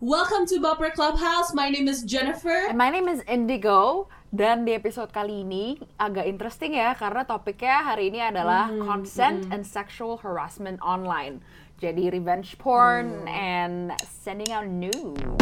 Welcome to Bumper Clubhouse. My name is Jennifer. And my name is Indigo. Dan di episode kali ini agak interesting ya karena topiknya hari ini adalah Mm-hmm, consent and sexual harassment online. Jadi revenge porn Mm. and sending out nudes.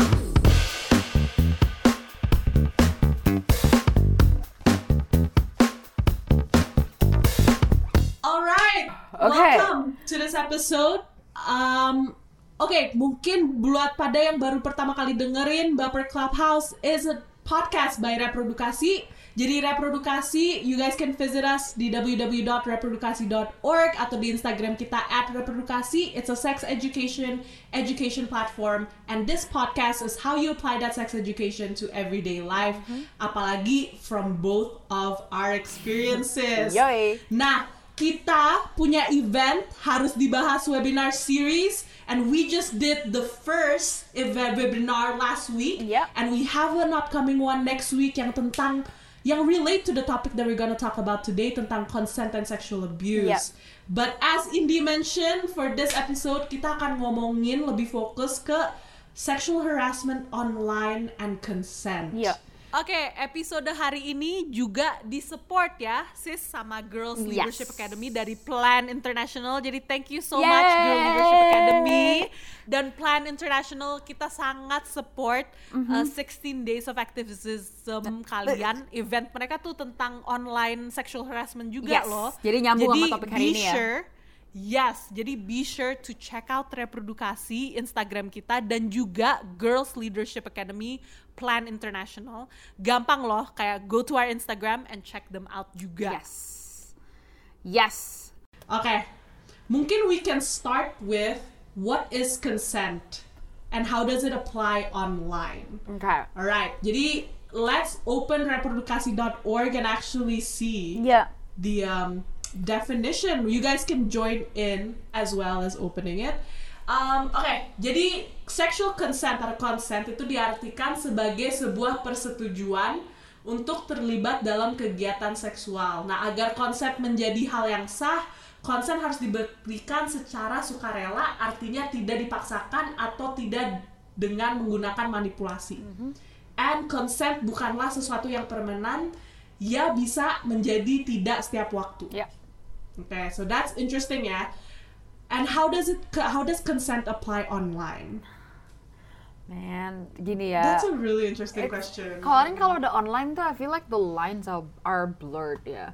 All right. Okay. Welcome to this episode. Um, Oke, mungkin buat pada yang baru pertama kali dengerin Baper Clubhouse is a podcast by Reprodukasi. Jadi Reprodukasi, you guys can visit us di www.reprodukasi.org atau di Instagram kita at Reprodukasi. It's a sex education education platform, and this podcast is how you apply that sex education to everyday life, apalagi from both of our experiences. Yoi. Nah, kita punya event harus dibahas webinar series and we just did the first event webinar last week Yep. and we have an upcoming one next week yang tentang yang relate to the topic that we're gonna talk about today tentang consent and sexual abuse. Yep. But as Indy mentioned for this episode kita akan ngomongin lebih fokus ke sexual harassment online and consent. Yep. Oke, episode hari ini juga disupport ya, sis sama Girls Yes. Leadership Academy dari Plan International. Jadi thank you so Yay! much Girls Leadership Academy dan Plan International kita sangat support Mm-hmm. uh, 16 Days of Activism kalian. Event mereka tuh tentang online sexual harassment juga Yes. loh. Jadi nyambung sama Jadi topik hari ini ya. sure Yes, jadi be sure to check out Reprodukasi Instagram kita dan juga Girls Leadership Academy Plan International. Gampang loh, kayak go to our Instagram and check them out juga. Yes. Yes. Okay. Mungkin we can start with what is consent and how does it apply online. Okay. Alright, jadi let's open reprodukasi.org and actually see Yeah. the um, definition. You guys can join in as well as opening it. Um, Oke, jadi sexual consent atau consent itu diartikan sebagai sebuah persetujuan untuk terlibat dalam kegiatan seksual. Nah, agar consent menjadi hal yang sah, consent harus diberikan secara sukarela, artinya tidak dipaksakan atau tidak dengan menggunakan manipulasi. And consent bukanlah sesuatu yang permanen, ya bisa menjadi tidak setiap waktu. Yeah. Okay, so that's interesting yeah. And how does it how does consent apply online? Man, gini ya. That's a really interesting It's- question. Kalau ini kalau udah online tuh, I feel like the lines are, are blurred ya.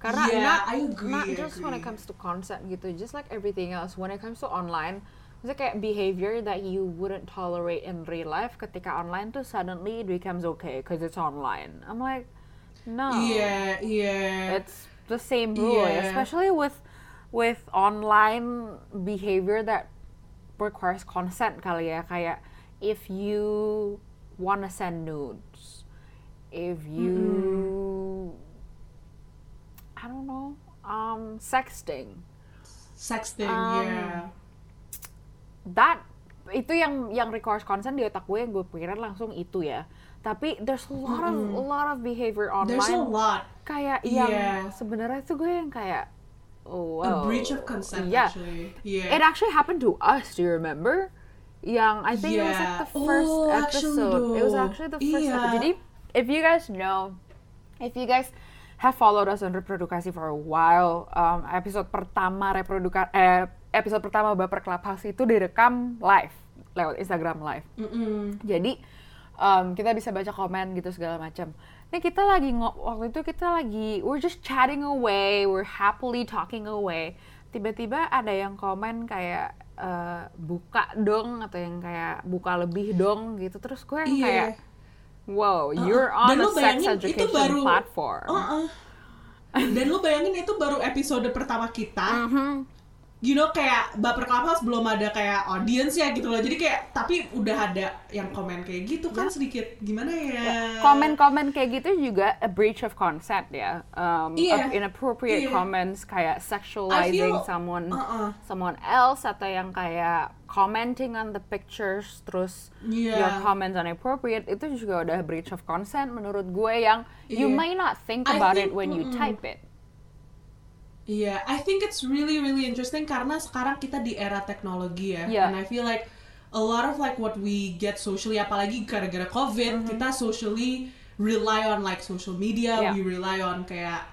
Karena Yeah, not, I agree, not I just when it comes to concept gitu, just like everything else. When it comes to online, misalnya kayak behavior that you wouldn't tolerate in real life, ketika online tuh suddenly it becomes okay because it's online. I'm like, no. Yeah, yeah. It's the same rule, Yeah. especially with with online behavior that requires consent kali ya kayak if you wanna send nudes, if you I don't know, um sexting. Sexting, Um, yeah. That itu yang yang requires consent di otak gue yang gue pikirin langsung itu ya. Tapi there's a lot of a lot of behavior online There's a lot. kayak yang Yeah. sebenarnya tuh gue yang kayak oh A breach of consent, yeah. actually. Yeah. It actually happened to us. Do you remember? Yang I think it was like Yeah. the first Oh, actually episode. It was actually the first Iya. episode. Jadi if you guys know, if you guys have followed us on reprodukasi for a while, um, episode pertama reproduka eh, episode pertama baper clubhouse itu direkam live lewat Instagram live. Mm-mm. Jadi um, kita bisa baca komen gitu segala macam. Ini kita lagi waktu itu kita lagi we're just chatting away, we're happily talking away. Tiba-tiba ada yang komen kayak eh, buka dong atau yang kayak buka lebih dong gitu. Terus gue yang Iya. kayak wow, you're Uh-uh. Dan on a lu sex bayangin itu education baru- platform. Uh-uh. Dan lu bayangin itu baru episode pertama kita. Mhm. You know kayak baper clubhouse belum ada kayak audience ya gitu loh jadi kayak tapi udah ada yang komen kayak gitu kan sedikit gimana ya Komen-komen kayak gitu juga a breach of consent ya. Um, Iya. of inappropriate Iya. comments kayak sexualizing feel- someone Uh-uh. someone else atau yang kayak commenting on the pictures terus Iya. your comments inappropriate itu juga udah breach of consent menurut gue yang you Iya. may not think I about think- it when you mm-mm. type it. Iya, I think it's really really interesting karena sekarang kita di era teknologi ya, Iya. and I feel like a lot of like what we get socially apalagi gara-gara covid kita socially rely on like social media Yeah. we rely on kayak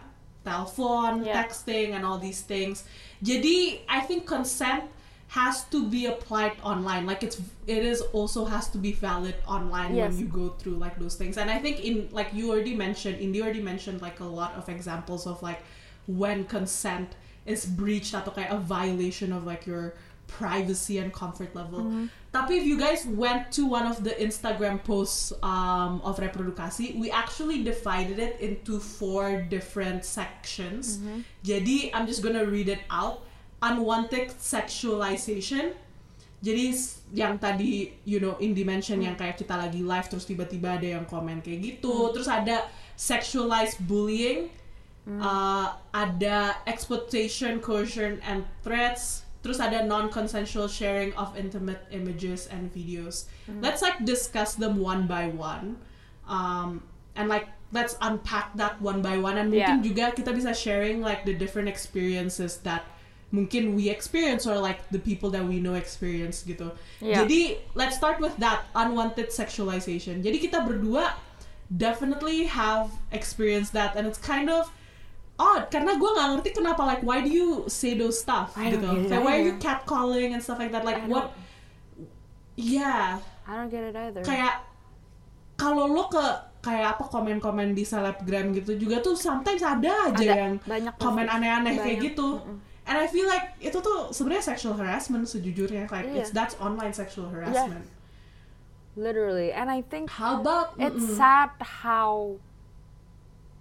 telepon Yeah. texting and all these things jadi I think consent has to be applied online like it's it is also has to be valid online when Yes. you go through like those things and I think in like you already mentioned Indy already mentioned like a lot of examples of like when consent is breached atau kayak a violation of like your privacy and comfort level. Tapi if you guys went to one of the Instagram posts um, of reprodukasi, we actually divided it into four different sections. Jadi I'm just gonna read it out. Unwanted sexualization. Jadi yang tadi you know in dimension yang kayak kita lagi live terus tiba-tiba ada yang komen kayak gitu. Terus ada sexualized bullying. Uh, ada exploitation, coercion, and threats. Terus ada non-consensual sharing of intimate images and videos. Let's like discuss them one by one, um, and like let's unpack that one by one. And mungkin Yeah. juga kita bisa sharing like the different experiences that mungkin we experience or like the people that we know experience gitu. Yeah. Jadi let's start with that unwanted sexualization. Jadi kita berdua definitely have experienced that and it's kind of odd karena gue nggak ngerti kenapa like why do you say those stuff I don't gitu. get it Kayak, why are you catcalling and stuff like that? Like I what yeah. I don't get it either. kayak kalau lo ke kayak apa komen-komen di selebgram gitu juga tuh sometimes ada aja Ada, yang banyak komen aneh-aneh kayak gitu. And I feel like itu tuh sebenarnya sexual harassment sejujurnya like Iya. it's that's online sexual harassment. Literally. And I think how about it's mm-mm. sad how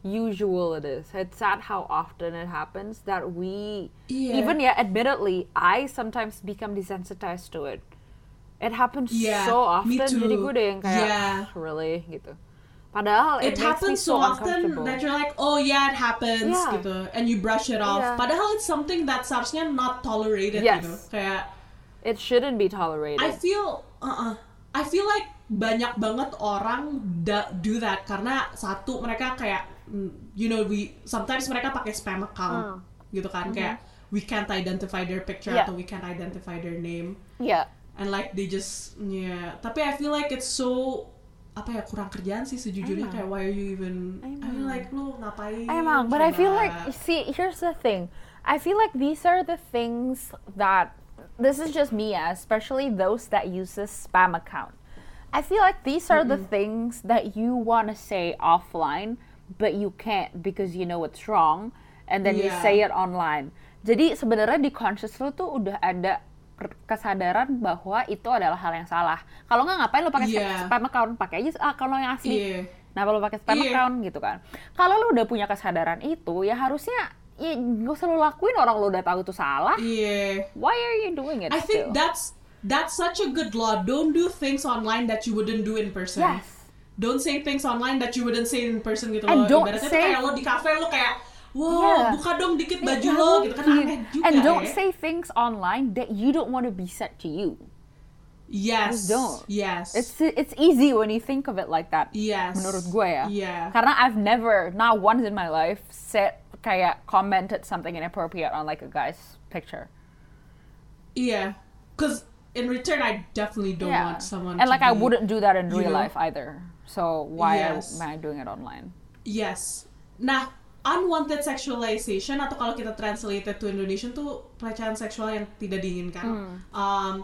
usual it is. It's sad how often it happens that we Yeah. even yeah, admittedly, I sometimes become desensitized to it. It happens Yeah, so me often. Jadi too. gue udah yang kayak Yeah. "Ah, really gitu. Padahal it it, me happens so, so often that you're like, oh yeah, it happens, Yeah. gitu, and you brush it off. Yeah. Padahal it's something that's seharusnya not tolerated, Yes. gitu. Kayak, It shouldn't be tolerated. I feel, uh, I feel like banyak banget orang da- do that karena satu mereka kayak, Mm, you know, we sometimes mereka pakai spam account, ah. gitu kan, mm-hmm. kayak we can't identify their picture. Yeah. atau we can't identify their name. yeah. and like they just yeah tapi I feel like it's so apa ya kurang kerjaan sih sejujurnya Emang. kayak why are you even I mean like lu ngapain Emang, but I feel like see, here's the thing. I feel like these are the things that this is just me, especially those that use this spam account. I feel like these are the things that you want to say offline, but you can't because you know it's wrong, and then you Yeah. say it online. Jadi sebenarnya di conscious lu tuh udah ada kesadaran bahwa itu adalah hal yang salah. Kalau nggak ngapain lu pakai Yeah. spam account, pakai aja akun lo yang asli. Iya. Kenapa lu pakai spam Iya. account gitu kan? Kalau lu udah punya kesadaran itu, ya harusnya ya gak usah lu lakuin orang lu udah tahu itu salah. yeah Why are you doing it I think still? that's that's such a good law don't do things online that you wouldn't do in person yes. Don't say things online that you wouldn't say in person gitu And loh don't ibaratnya say- kayak lo di cafe lo kayak wow Yeah. buka dong dikit baju nggak lo gitu kan aneh juga And don't say things online that you don't want to be said to you. yes Just don't. yes It's it's easy when you think of it like that. yes Menurut gue ya. yeah Karena I've never, not once in my life, said kayak commented something inappropriate on like a guy's picture. Yeah, because in return, I definitely don't yeah. want someone. and to like I wouldn't do that in real know? life either. So why Yes. am I doing it online? Yes. Nah, unwanted sexualization atau kalau kita translate it to Indonesian tuh pelecehan seksual yang tidak diinginkan. Hmm. Um,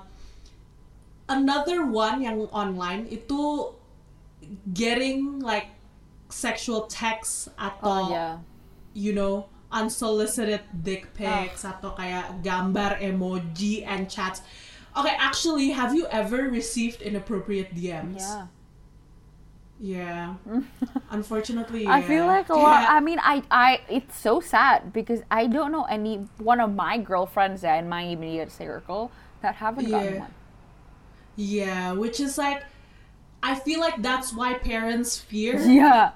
another one yang online itu getting like sexual texts atau Oh yeah. you know unsolicited dick pics atau kayak gambar emoji and chats. Okay, actually, have you ever received inappropriate DMs? Yeah. Yeah. Unfortunately, I feel like a lot. Yeah. I mean, I, I, it's so sad because I don't know any one of my girlfriends that in my immediate circle that haven't gotten Yeah. one. Yeah, which is like, I feel like that's why parents fear, Yeah,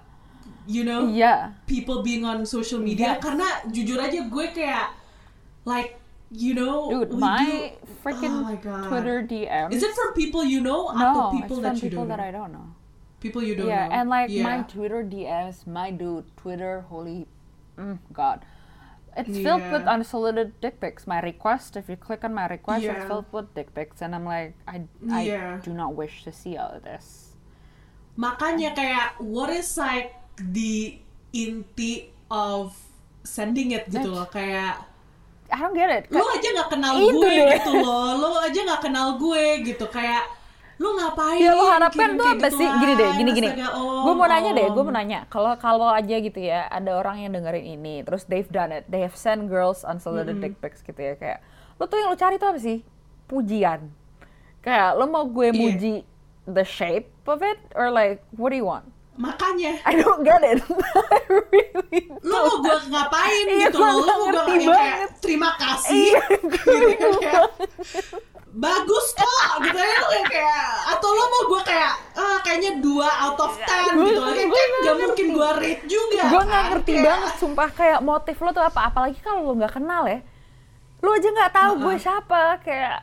you know, yeah, people being on social media. Yes. Karena jujur aja gue kayak, like, you know, dude, my do- freaking oh. Twitter DM. Is it from people you know? no? atau people it's that from you people don't that? I don't know. People you don't yeah, know. and like yeah. my Twitter DMs, my dude, Twitter, holy, mm, God. It's filled with Yeah. unsolicited dick pics. My request, if you click on my request, it's Yeah. filled with dick pics, and I'm like, I, I Yeah. do not wish to see all of this. Makanya kayak what is like the inti of sending it gitu loh kayak I don't get it. lu aja nggak kenal gue deh. gitu loh lu aja nggak kenal gue gitu kayak lu ngapain Ya lo harapkan tuh apa sih? Gini deh, gini gini. Gue mau nanya deh, gue mau nanya. Kalau kalau aja gitu ya, ada orang yang dengerin ini, terus they've done it, they have sent girls unsolicited dick pics gitu ya, kayak lo tuh yang lo cari tuh apa sih? Pujian. Kayak lo mau gue Iya. muji the shape of it, or like what do you want? makanya I don't get it. I really lu mau gue ngapain Iya, gitu lu mau gue kayak terima kasih Iya, gitu kayak bagus kok gitu ya. Yang kayak atau lo mau gue kayak ah kayaknya dua out of ten Gua- gitu. Kayak kan gak mungkin gue rate juga. Gue nggak kan? ngerti Kayak- banget sumpah. Kayak motif lo tuh apa? Apalagi kalau lo nggak kenal ya. Lo aja nggak tahu gue siapa. Kayak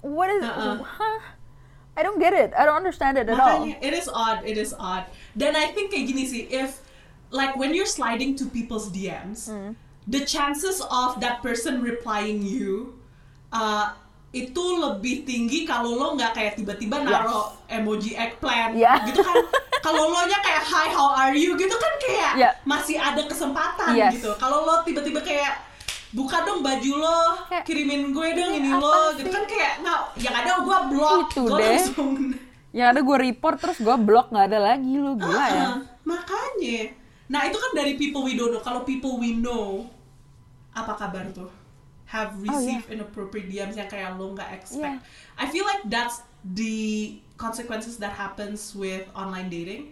what is Uh-uh. huh? I don't get it. I don't understand it at all. Makanya it is odd, it is odd. Dan I think kayak gini sih, if like when you're sliding to people's DMs, Hmm. the chances of that person replying you uh, itu lebih tinggi kalau lo nggak kayak tiba-tiba naro emoji eggplant Yeah. gitu kan. kalau lo nya kayak hi how are you gitu kan kayak Yeah. masih ada kesempatan Yes. gitu. Kalau lo tiba-tiba kayak buka dong baju lo, kirimin gue dong ini ini lo, gitu sih? kan kayak nggak, yang ada gue block, Itu gue deh. langsung yang ada gue report terus gue blok nggak ada lagi lo gila ya Ah, makanya. Nah itu kan dari people we don't know. Kalau people we know, apa kabar tuh? Have Oh, yeah. received inappropriate DMs yang kayak lo nggak expect. Yeah. I feel like that's the consequences that happens with online dating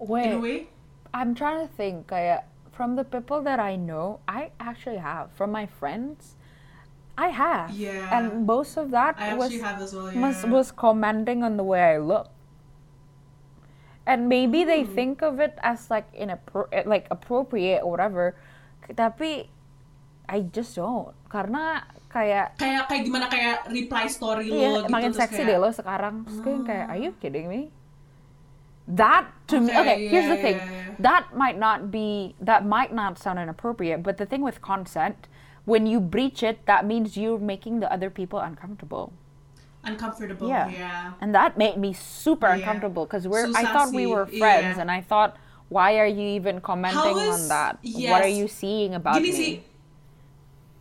in a way. I'm trying to think kayak from the people that I know I actually have from my friends I have Yeah. and most of that I was have as well. was yeah. was commenting on the way I look. And maybe they Hmm. think of it as like eh, like appropriate or whatever. Tapi I just don't. Karena kayak kayak kayak gimana kayak reply story lo gitu makin seksi kayak, deh lo sekarang. Terus yang kayak, ah. are you kidding me? That to me, Okay, okay. Here's the thing. yeah, yeah. That might not be. That might not sound inappropriate. But the thing with consent, when you breach it, that means you're making the other people uncomfortable. uncomfortable. Yeah. yeah. And that made me super Yeah. uncomfortable because we're So I thought we were friends yeah. and I thought why are you even commenting How on is- that? What are you seeing about Gini me? sih,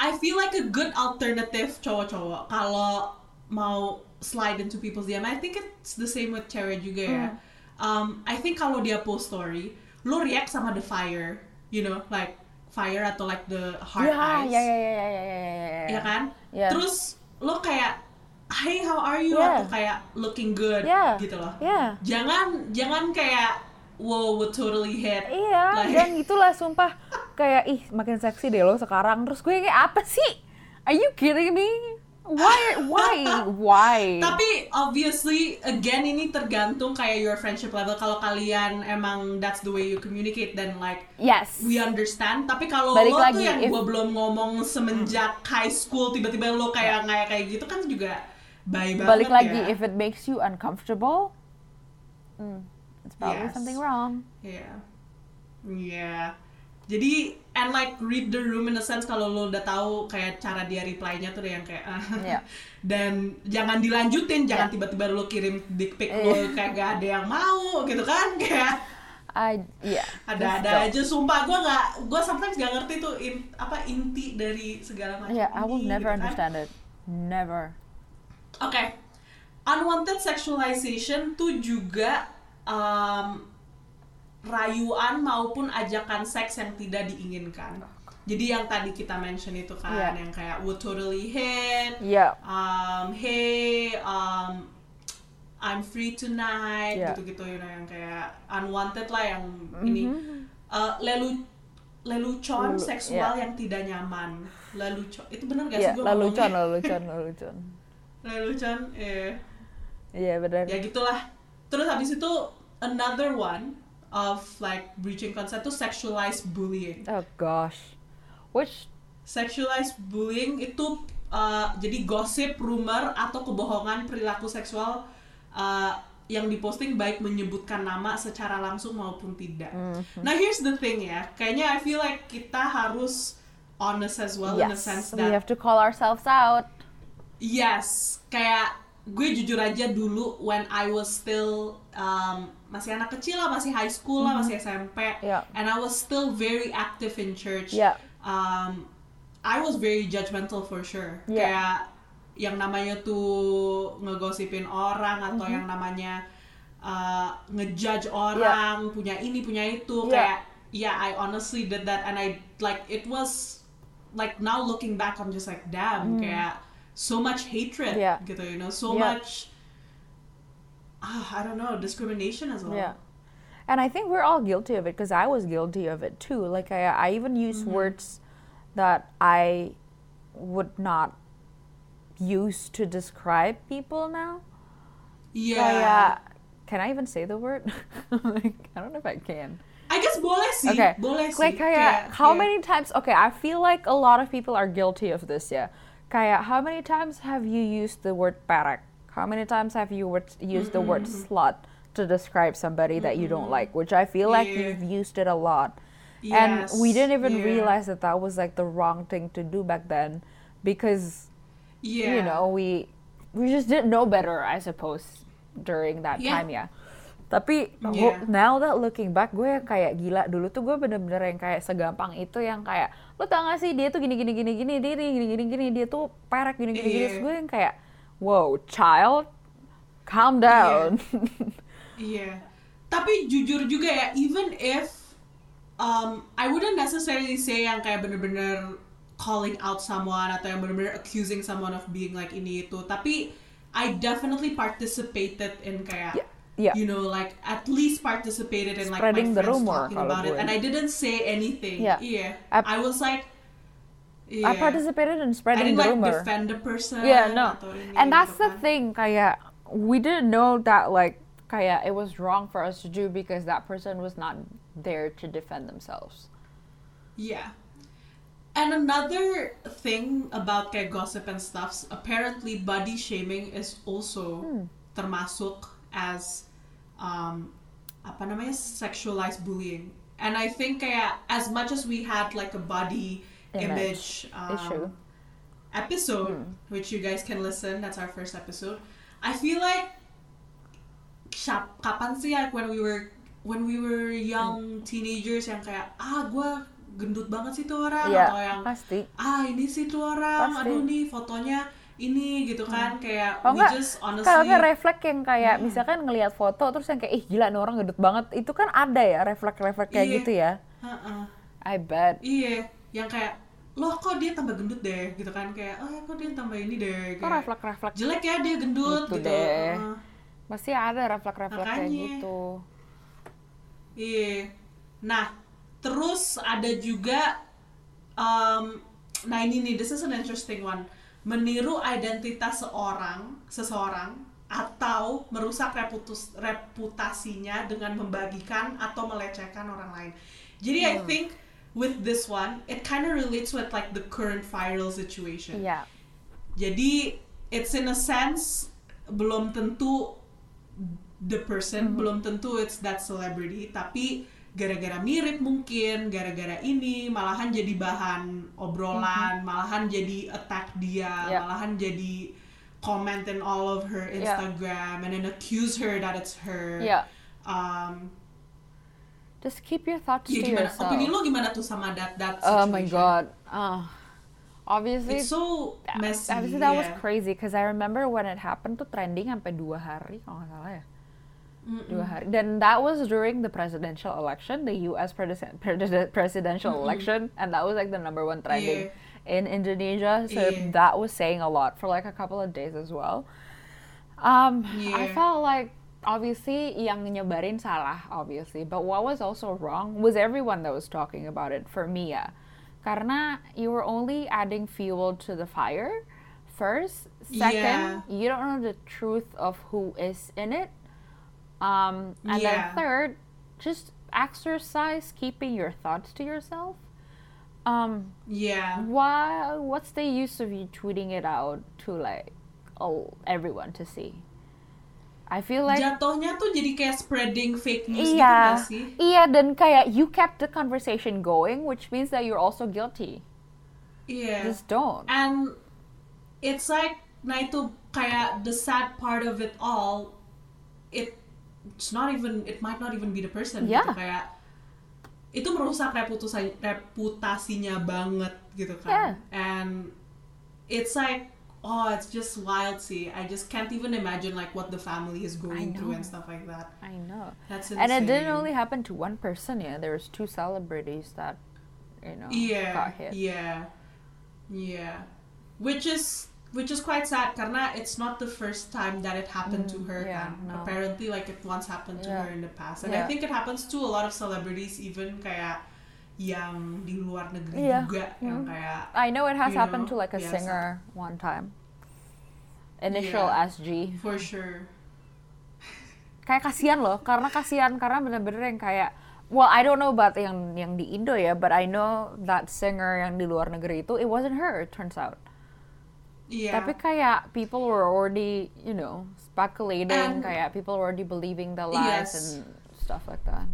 I feel like a good alternative cowok-cowok kalau mau slide into people's DM. I think it's the same with cewek juga ya. Mm. Um, I think kalau dia post story, lo react sama the fire, you know, like fire atau like the hard yeah, eyes. Yeah, yeah, yeah, yeah, yeah, yeah. Ya, ya, ya iya kan? Yeah. Terus lo kayak Hey, how are you? Yeah. Atau kayak looking good yeah. gitu loh. Yeah. Jangan jangan kayak wow, we totally hit. Iya, yeah, like, dan itulah sumpah kayak ih makin seksi deh lo sekarang. Terus gue kayak apa sih? Are you kidding me? Why? Why? Why? Tapi obviously again ini tergantung kayak your friendship level. Kalau kalian emang that's the way you communicate then like yes. we understand. Tapi kalau lo lagi, tuh yang if- gua belum ngomong semenjak high school tiba-tiba lo kayak kayak kayak gitu kan juga bye banget Balik lagi, ya. if it makes you uncomfortable, hmm, it's probably Yes. something wrong. Yeah. Yeah. Jadi and like read the room in a sense kalau lo udah tahu kayak cara dia reply-nya tuh yang kayak ah. Yeah. dan jangan dilanjutin, jangan Yeah. tiba-tiba lo kirim dick pic lo Iya. kayak gak ada yang mau gitu kan kayak I yeah. ada-ada aja sumpah gue nggak gue sometimes gak ngerti tuh in, apa inti dari segala macam. Yeah, I will ini, never gitu kan. understand it. Never. Oke, unwanted sexualization tuh juga um, rayuan maupun ajakan seks yang tidak diinginkan. Jadi yang tadi kita mention itu kan, Iya. yang kayak would totally hit, Yeah. um, hey, um, I'm free tonight, Iya. gitu-gitu, you know, yang kayak unwanted lah yang ini. Uh, lelu lelucon Lelu- seksual iya. yang tidak nyaman. Lelucon, itu bener gak Yeah, sih gue lelucon, lelucon, lelucon. lelucon, eh. Iya benar. ya gitulah terus habis itu another one of like breaching consent tuh sexualized bullying Oh gosh. Which sexualized bullying itu uh, jadi gosip rumor atau kebohongan perilaku seksual uh, yang diposting baik menyebutkan nama secara langsung maupun tidak. Mm-hmm. Nah here's the thing ya, kayaknya I feel like kita harus honest as well in the yes, sense we that have to call ourselves out. Yes, kayak gue jujur aja dulu when I was still um, masih anak kecil lah, masih high school lah, masih SMP, Yeah. and I was still very active in church. Yeah. Um, I was very judgmental for sure. Yeah. Kayak yang namanya tuh ngegosipin orang atau Mm-hmm. yang namanya uh, ngejudge orang punya ini punya itu Yeah. kayak yeah I honestly did that and I like it was like now looking back I'm just like damn kayak so much hatred Mm. Yeah. gitu you know so Yeah. much ah, I don't know discrimination as well Yeah. And I think we're all guilty of it because I was guilty of it too. Like I, I even use words that I would not use to describe people now. yeah Kayak, can I even say the word? like, I don't know if I can. I guess boleh sih Okay. boleh sih Like Kayak, how many times? Okay, I feel like a lot of people are guilty of this. Yeah. Kaya, how many times have you used the word parek? How many times have you word, used the word Mm-hmm. slut to describe somebody that you don't like? Which I feel like Yeah. you've used it a lot. And we Yes, didn't even yeah. realize that that was like the wrong thing to do back then because yeah you know we we just didn't know better I suppose during that Yeah. time ya tapi Yeah. now that looking back gue yang kayak gila dulu tuh gue bener-bener yang kayak segampang itu yang kayak lo tau gak sih dia tuh gini gini gini gini dia gini gini gini dia tuh perek gini gini gini Iya. Terus gue yang kayak wow child calm down Iya. Tapi jujur juga ya, even if um, I wouldn't necessarily say yang kayak bener-bener calling out someone atau yang bener-bener accusing someone of being like ini itu, tapi I definitely participated in kayak Yeah, yeah. you know like at least participated in like Spreading my the friends rumor talking about it gue. and I didn't say anything. Yeah. I- I, was like I participated in I spreading didn't the like defend the person Yeah, no. And that's the kan. thing, kayak we didn't know that like kayak it was wrong for us to do because that person was not there to defend themselves. Yeah. And another thing about kayak gossip and stuff, apparently body shaming is also Hmm. termasuk as um, apa namanya sexualized bullying. And I think kayak as much as we had like a body Image image, um, issue. episode, Hmm. which you guys can listen. That's our first episode. I feel like kapan sih like when we were when we were young teenagers yang kayak ah gue gendut banget sih tuh orang Iya, atau yang pasti. ah ini sih tuh orang Pasti. aduh nih fotonya ini gitu kan kayak Kalau we enggak, just honestly kalau enggak refleks yang kayak misalkan ngelihat foto terus yang kayak ih gila nih orang gendut banget itu kan ada ya refleks-refleks kayak Iya. gitu ya. Heeh. I bet. iya yang kayak loh kok dia tambah gendut deh gitu kan kayak oh kok dia tambah ini deh Kok kayak refleks-refleks jelek ya dia gendut Gitu gitu, deh. Heeh. pasti ada refleks-refleks kayak Makanya. gitu. Iya. Nah, terus ada juga um, nah ini nih, this is an interesting one. Meniru identitas seorang, seseorang atau merusak reputus, reputasinya dengan membagikan atau melecehkan orang lain. Jadi I Hmm. think with this one, it kind of relates with like the current viral situation. Iya. Jadi it's in a sense belum tentu the person, belum tentu it's that celebrity, tapi gara-gara mirip mungkin, gara-gara ini malahan jadi bahan obrolan, malahan jadi attack dia, Yeah. malahan jadi comment in all of her Yeah. Instagram and then accuse her that it's her. Iya. Um, Just keep your thoughts ya to gimana? yourself. Opini lo gimana tuh sama that that Oh my god. Ah. obviously It's so messy. Obviously that was crazy because I remember when it happened tuh trending sampai dua hari kalau nggak salah ya. Dua hari. Dan that was during the presidential election, the U.S. presi- pres- presidential election, and that was like the number one trending in Indonesia. So Yeah. that was saying a lot for like a couple of days as well. Um, I felt like obviously yang nyebarin salah, obviously, but what was also wrong was everyone that was talking about it for me ya. Karena you were only adding fuel to the fire. First, second, Yeah. you don't know the truth of who is in it. Um, and then Yeah. third, just exercise keeping your thoughts to yourself. Um, Yeah. why? What's the use of you tweeting it out to like, oh, everyone to see? I feel like jatuhnya tuh jadi kayak spreading fake news gitu iya, gak sih? iya dan kayak you kept the conversation going, which means that you're also guilty. Iya. Just don't. And it's like, nah itu kayak the sad part of it all, it it's not even, it might not even be the person Yeah. gitu kayak itu merusak reputasi reputasinya banget gitu kan. Yeah. And it's like oh it's just wild See, I just can't even imagine like what the family is going through and stuff like that. I know. That's insane. And it didn't only happen to one person, yeah. There was two celebrities that, you know, yeah got hit. yeah yeah which is which is quite sad karena it's not the first time that it happened to her Mm, yeah, no. apparently like it once happened to Yeah. her in the past and I think it happens to a lot of celebrities even kayak yang di luar negeri Iya. juga yang kayak I know it has happened know, to like a biasa. singer one time. Initial Yeah. SG. for sure Kayak kasihan loh, karena kasihan karena bener-bener yang kayak Well, I don't know about yang yang di Indo ya, but I know that singer yang di luar negeri itu it wasn't her, it turns out. iya Tapi kayak people were already, you know, speculating, And- kayak people were already believing the lies Yes. and stuff like that.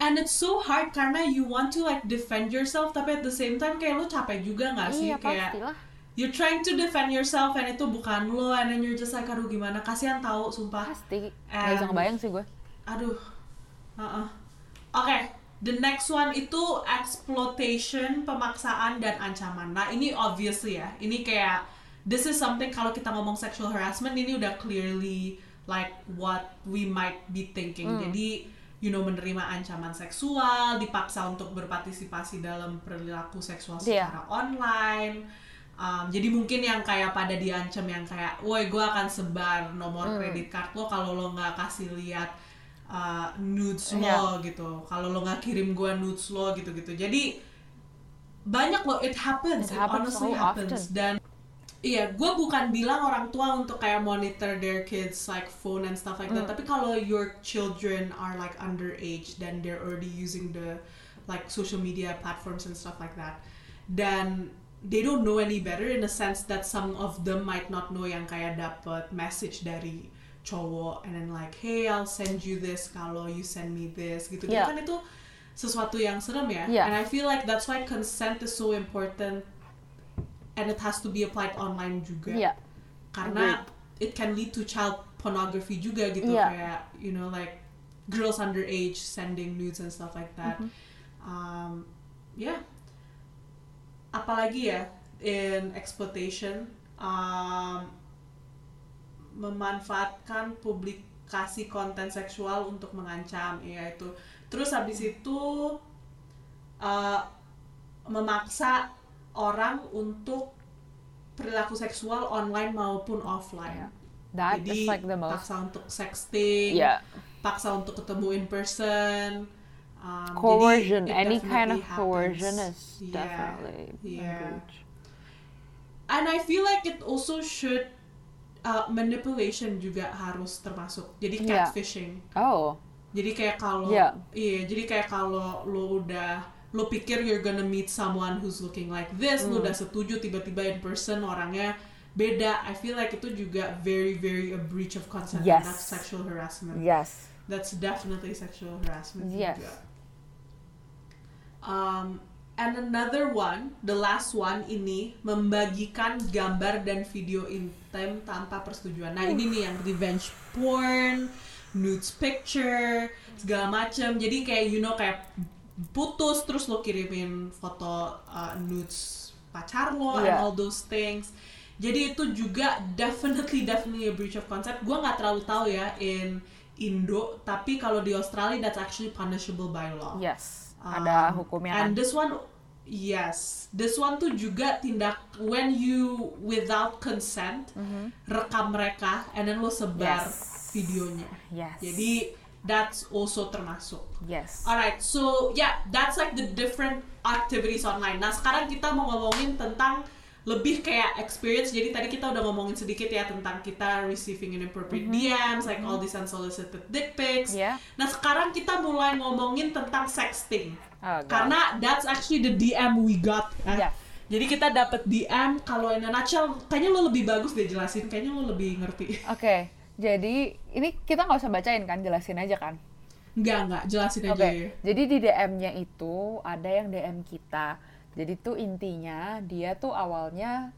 And it's so hard karena you want to like defend yourself tapi at the same time kayak lo capek juga nggak sih Iya, kayak pastilah. you're trying to defend yourself and itu bukan lo and then you're just like aduh gimana kasihan tahu sumpah Pasti. Gak And- bisa ngebayang sih gue. aduh uh oke the next one itu exploitation pemaksaan dan ancaman nah ini obviously ya ini kayak this is something kalau kita ngomong sexual harassment ini udah clearly like what we might be thinking Hmm. jadi you know menerima ancaman seksual dipaksa untuk berpartisipasi dalam perilaku seksual Iya. secara online Um, jadi mungkin yang kayak pada diancam yang kayak, woi gue akan sebar nomor Hmm. kredit card lo kalau lo nggak kasih lihat uh, nudes Iya. lo gitu, kalau lo nggak kirim gue nudes lo gitu-gitu. Jadi banyak loh, it happens, It it, happens honestly so happens. often. Dan iya, gue bukan bilang orang tua untuk kayak monitor their kids like phone and stuff like that. Tapi kalau your children are like underage dan they're already using the like social media platforms and stuff like that, dan they don't know any better in the sense that some of them might not know yang kayak dapat message dari cowok and then like hey I'll send you this kalau you send me this gitu Yeah. kan itu sesuatu yang serem ya Yeah. and I feel like that's why consent is so important and it has to be applied online juga Iya. karena it can lead to child pornography juga gitu Iya. kayak you know like girls underage sending nudes and stuff like that Mm-hmm. um, yeah apalagi ya in exploitation um, memanfaatkan publikasi konten seksual untuk mengancam ya itu terus habis itu uh, memaksa orang untuk perilaku seksual online maupun offline Yeah. That jadi is like the most. paksa untuk sexting Yeah. paksa untuk ketemu in person um, jadi Coercion, it any kind of happens. coercion is Yeah, definitely yeah. breach. and I feel like it also should uh, manipulation juga harus termasuk jadi Yeah. catfishing Oh, jadi kayak kalau Yeah. iya jadi kayak kalau lo udah lo pikir you're gonna meet someone who's looking like this Hmm. lo udah setuju tiba-tiba in person orangnya beda I feel like itu juga very very a breach of consent and Yes. that's sexual harassment yes. that's definitely sexual harassment Yes. juga. Um, and another one, the last one ini membagikan gambar dan video intim tanpa persetujuan. Nah ini nih yang revenge porn, nudes picture, segala macam. Jadi kayak you know kayak putus terus lo kirimin foto uh, nudes pacar lo and Yeah. all those things. Jadi itu juga definitely definitely a breach of consent. Gua nggak terlalu tahu ya in Indo, tapi kalau di Australia that's actually punishable by law. Yes. Ada Um, hukumnya And kan. this one, yes, this one tuh juga tindak when you without consent rekam mereka and then lo sebar. Yes. videonya. Yes. Jadi that's also termasuk. yes. Alright, so yeah, that's like the different activities online. Nah sekarang kita mau ngomongin tentang lebih kayak experience. Jadi tadi kita udah ngomongin sedikit ya tentang kita receiving inappropriate DMs, like all these unsolicited dick pics. Yeah. Nah sekarang kita mulai ngomongin tentang sexting. Oh, God. Karena that's actually the DM we got. eh. Yeah. Jadi kita dapat DM kalau in a nutshell, kayaknya lo lebih bagus deh jelasin. Kayaknya lo lebih ngerti. Oke, Jadi ini kita nggak usah bacain kan, jelasin aja kan. Enggak, enggak, jelasin aja Oke, ya. jadi di DM-nya itu ada yang DM kita. Jadi tuh intinya dia tuh awalnya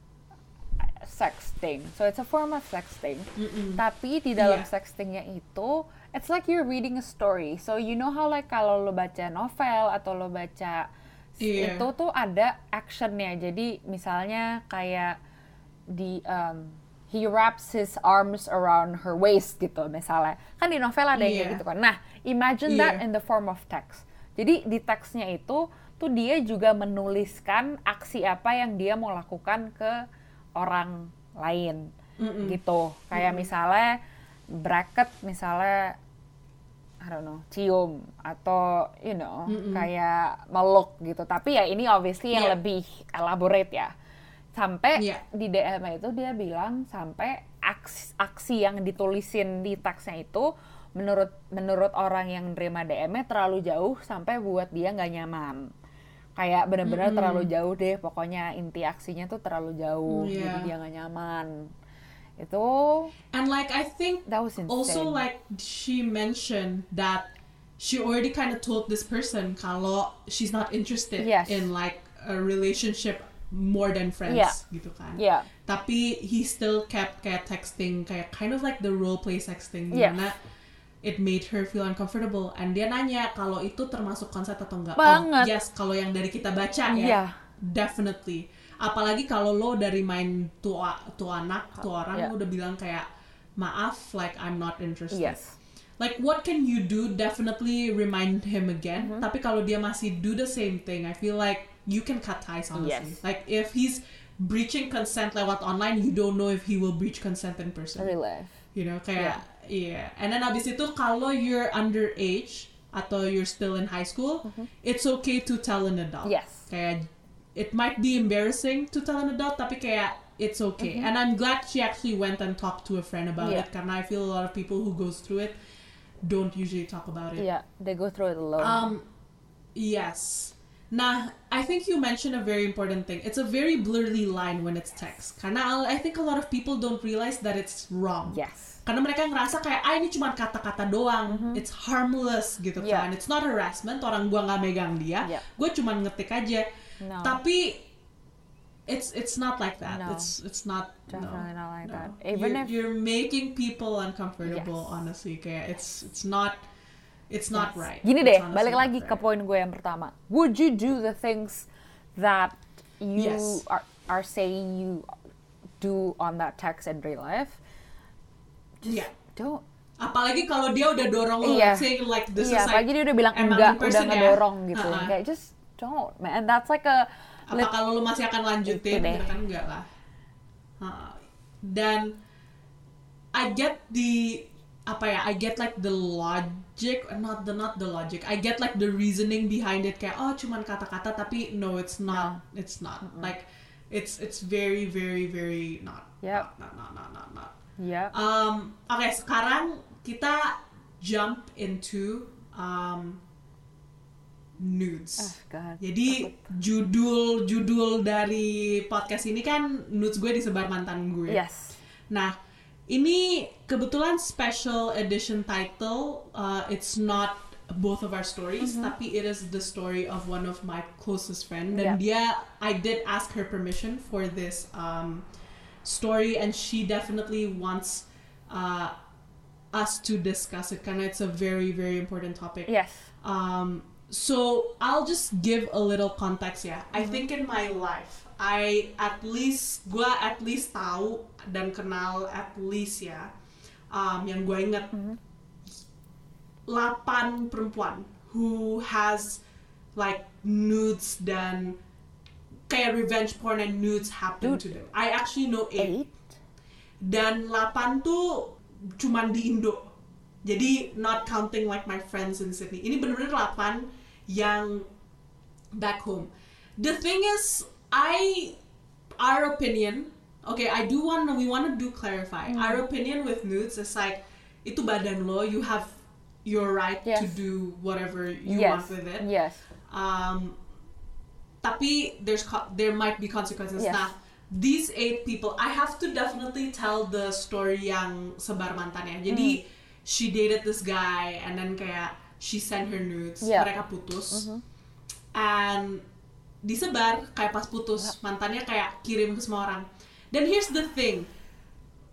sexting. So it's a form of sexting. Mm-mm. Tapi di dalam Iya. sextingnya itu, it's like you're reading a story. So you know how like kalau lo baca novel atau lo baca Iya. itu tuh ada actionnya. Jadi misalnya kayak di um, he wraps his arms around her waist gitu misalnya. Kan di novel ada yang kayak Iya. gitu kan. Nah, imagine that Iya. in the form of text. Jadi di teksnya itu tuh dia juga menuliskan aksi apa yang dia mau lakukan ke orang lain Mm-mm. gitu. Kayak misalnya bracket misalnya I don't know, cium atau you know, kayak meluk gitu. Tapi ya ini obviously yang Iya. lebih elaborate ya. Sampai Iya. di DM itu dia bilang sampai aksi, aksi yang ditulisin di teksnya itu menurut menurut orang yang nerima DM-nya terlalu jauh sampai buat dia nggak nyaman. Kayak bener-bener terlalu jauh deh, pokoknya inti aksinya tuh terlalu jauh, Iya. jadi dia nggak nyaman. Itu And like I think that was insane. also like she mentioned that she already kind of told this person kalau she's not interested Yes. in like a relationship more than friends Yeah. gitu kan. Yeah. Tapi he still kept kayak texting kayak kind of like the role play sexting Yes. di mana it made her feel uncomfortable and dia nanya kalau itu termasuk konsep atau enggak. Banget. Oh, yes, kalau yang dari kita baca ya. Iya. Definitely. Apalagi kalau lo dari main tua tuh anak, tuh orang Yeah. lo udah bilang kayak maaf like I'm not interested. Yes. Like what can you do? Definitely remind him again. Mm-hmm. Tapi kalau dia masih do the same thing, I feel like you can cut ties honestly. Yes. Like if he's breaching consent lewat online, you don't know if he will breach consent in person. Really? You know, kayak yeah. And then abis itu kalau you're underage atau you're still in high school, it's okay to tell an adult. Mm-hmm. Yes. Kayak it might be embarrassing to tell an adult, tapi kayak it's okay. And I'm glad she actually went and talked to a friend about Mm-hmm. Yeah. it. Karena I feel a lot of people who goes through it don't usually talk about it. Yeah, they go through it alone. Um, yes. Nah, I think you mentioned a very important thing. It's a very blurry line when it's text. Karena I think a lot of people don't realize that it's wrong. yes. Karena mereka ngerasa kayak, ah ini cuma kata-kata doang, it's harmless gitu. Yeah. kan. It's not harassment, orang gua nggak megang dia, Yeah. gue cuma ngetik aja. No. Tapi it's it's not like that. No. It's it's not Definitely no, not like no. that. Even you're, if- you're making people uncomfortable, Yes. honestly, kayak it's it's not it's not Yes. right. Gini deh, balik lagi ke right. poin gue yang pertama. Would you do the things that you Yes. are are saying you do on that text in real life? Just Iya. don't. Apalagi kalau dia udah dorong lo, Iya. saying like this iya, is like apalagi dia udah bilang enggak, udah person ya. ngedorong gitu. Uh-uh. Kayak just don't, man. And that's like a apa kalau lu masih akan lanjutin gitu kan enggak lah Ha. dan I get the apa ya I get like the logic not the not the logic I get like the reasoning behind it kayak oh cuman kata-kata tapi no it's not it's not like it's it's very very very not Yep. not not not not not yeah. Um, Oke, sekarang kita jump into um, nudes. Oh, God. Jadi judul judul dari podcast ini kan nudes gue disebar mantan gue. Yes. Nah, ini kebetulan special edition title. Uh, it's not both of our stories, tapi it is the story of one of my closest friend. Dan dia, I did ask her permission for this um, story, and she definitely wants uh, us to discuss it. Karena it's a very, very important topic. Yes. Um, so I'll just give a little context Yeah, I Mm-hmm. think in my life, I at least gua at least tahu dan kenal at least ya. Um, yang gue inget Mm-hmm. 8 perempuan who has like nudes dan kayak revenge porn and nudes happen Dude. to them. I actually know 8 Eight. dan 8 tuh cuman di Indo. Jadi not counting like my friends in Sydney. Ini bener-bener 8 yang back home. The thing is, I our opinion, okay, I do want we want to do clarify. Hmm. Our opinion with nudes is like itu badan lo, you have your right to Yes. do whatever you yes. want with it. Yes. Um, tapi there's there might be consequences. Yes. Nah, these eight people I have to definitely tell the story yang sebar mantannya jadi she dated this guy and then kayak she sent her nudes Yeah. mereka putus and disebar kayak pas putus mantannya kayak kirim ke semua orang dan here's the thing.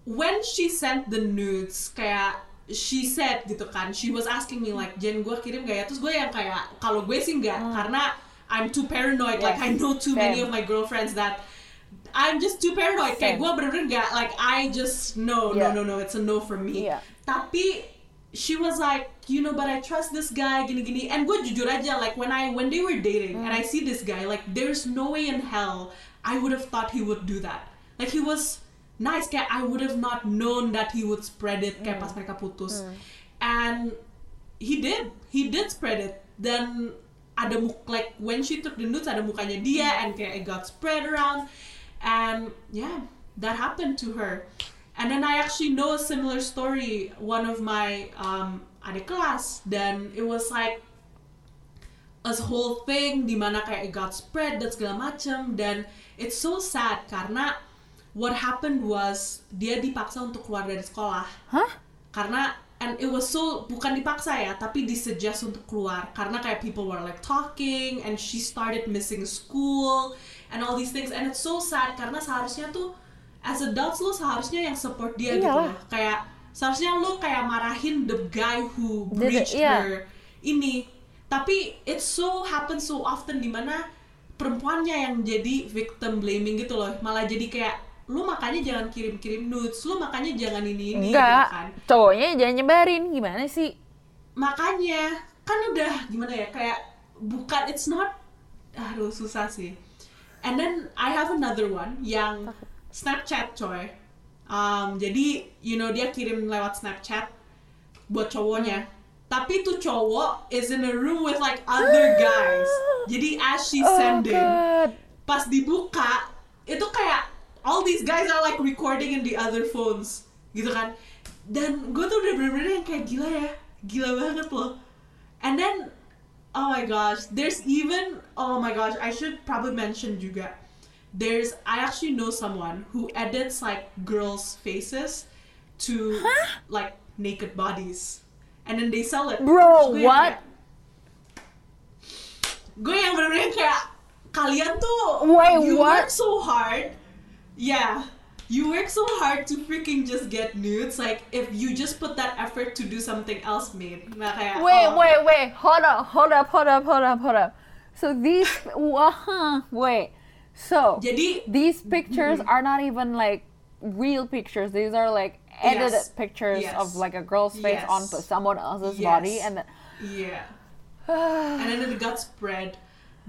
When she sent the nudes kayak she said gitu kan she was asking me like Jen gue kirim gak ya? Terus gue yang kayak kalau gue sih enggak hmm. karena I'm too paranoid like I know too many of my girlfriends that I'm just too paranoid. Kayak gue bener-bener gak like I just no Yeah. no no no it's a no for me. Yeah. tapi she was like you know but I trust this guy gini gini and gue jujur aja like when I when they were dating and hmm. I see this guy like there's no way in hell I would have thought he would do that like he was nice. Kayak I would have not known that he would spread it kayak pas mereka putus. And he did. He did spread it. Dan ada muk like when she took the nudes ada mukanya dia and kayak it got spread around. And yeah that happened to her. And then I actually know a similar story. One of my um, adik kelas. Dan it was like a whole thing di mana kayak it got spread dan segala macem dan it's so sad karena what happened was dia dipaksa untuk keluar dari sekolah Hah? karena and it was so bukan dipaksa ya tapi disuggest untuk keluar karena kayak people were like talking and she started missing school and all these things and it's so sad karena seharusnya tuh as adults lo seharusnya yang support dia gitu Iyalah. loh kayak seharusnya lo kayak marahin the guy who breached iya. her ini tapi it so happens so often di mana perempuannya yang jadi victim blaming gitu loh malah jadi kayak lu makanya jangan kirim-kirim nudes lu makanya jangan ini ini Enggak, gitu kan. Cowoknya jangan nyebarin gimana sih? makanya kan udah gimana ya kayak bukan it's not aduh susah sih. And then I have another one yang Snapchat coy. Um, jadi you know dia kirim lewat Snapchat buat cowoknya. Tapi tuh cowok is in a room with like other guys. Jadi as she Oh sending god. pas dibuka itu kayak all these guys are like recording in the other phones. Gitu kan? Dan gue tuh udah bener-bener yang kayak gila ya. Gila banget loh. And then oh my gosh there's even oh my gosh I should probably mention juga. There's I actually know someone who edits like girls faces to like naked bodies. And then they sell it. Bro, gue what? gue yang bener-bener kayak kalian tuh Wait, you what? work so hard yeah you work so hard to freaking just get nudes like if you just put that effort to do something else made nah kayak Wait, oh, wait, wait. Hold up, hold up, hold up, hold up, hold up. So these, wah, wait. So jadi these pictures are not even like real pictures. These are like edited Yes. pictures Yes. of like a girl's face Yes. onto someone else's body, and then. yeah and then it got spread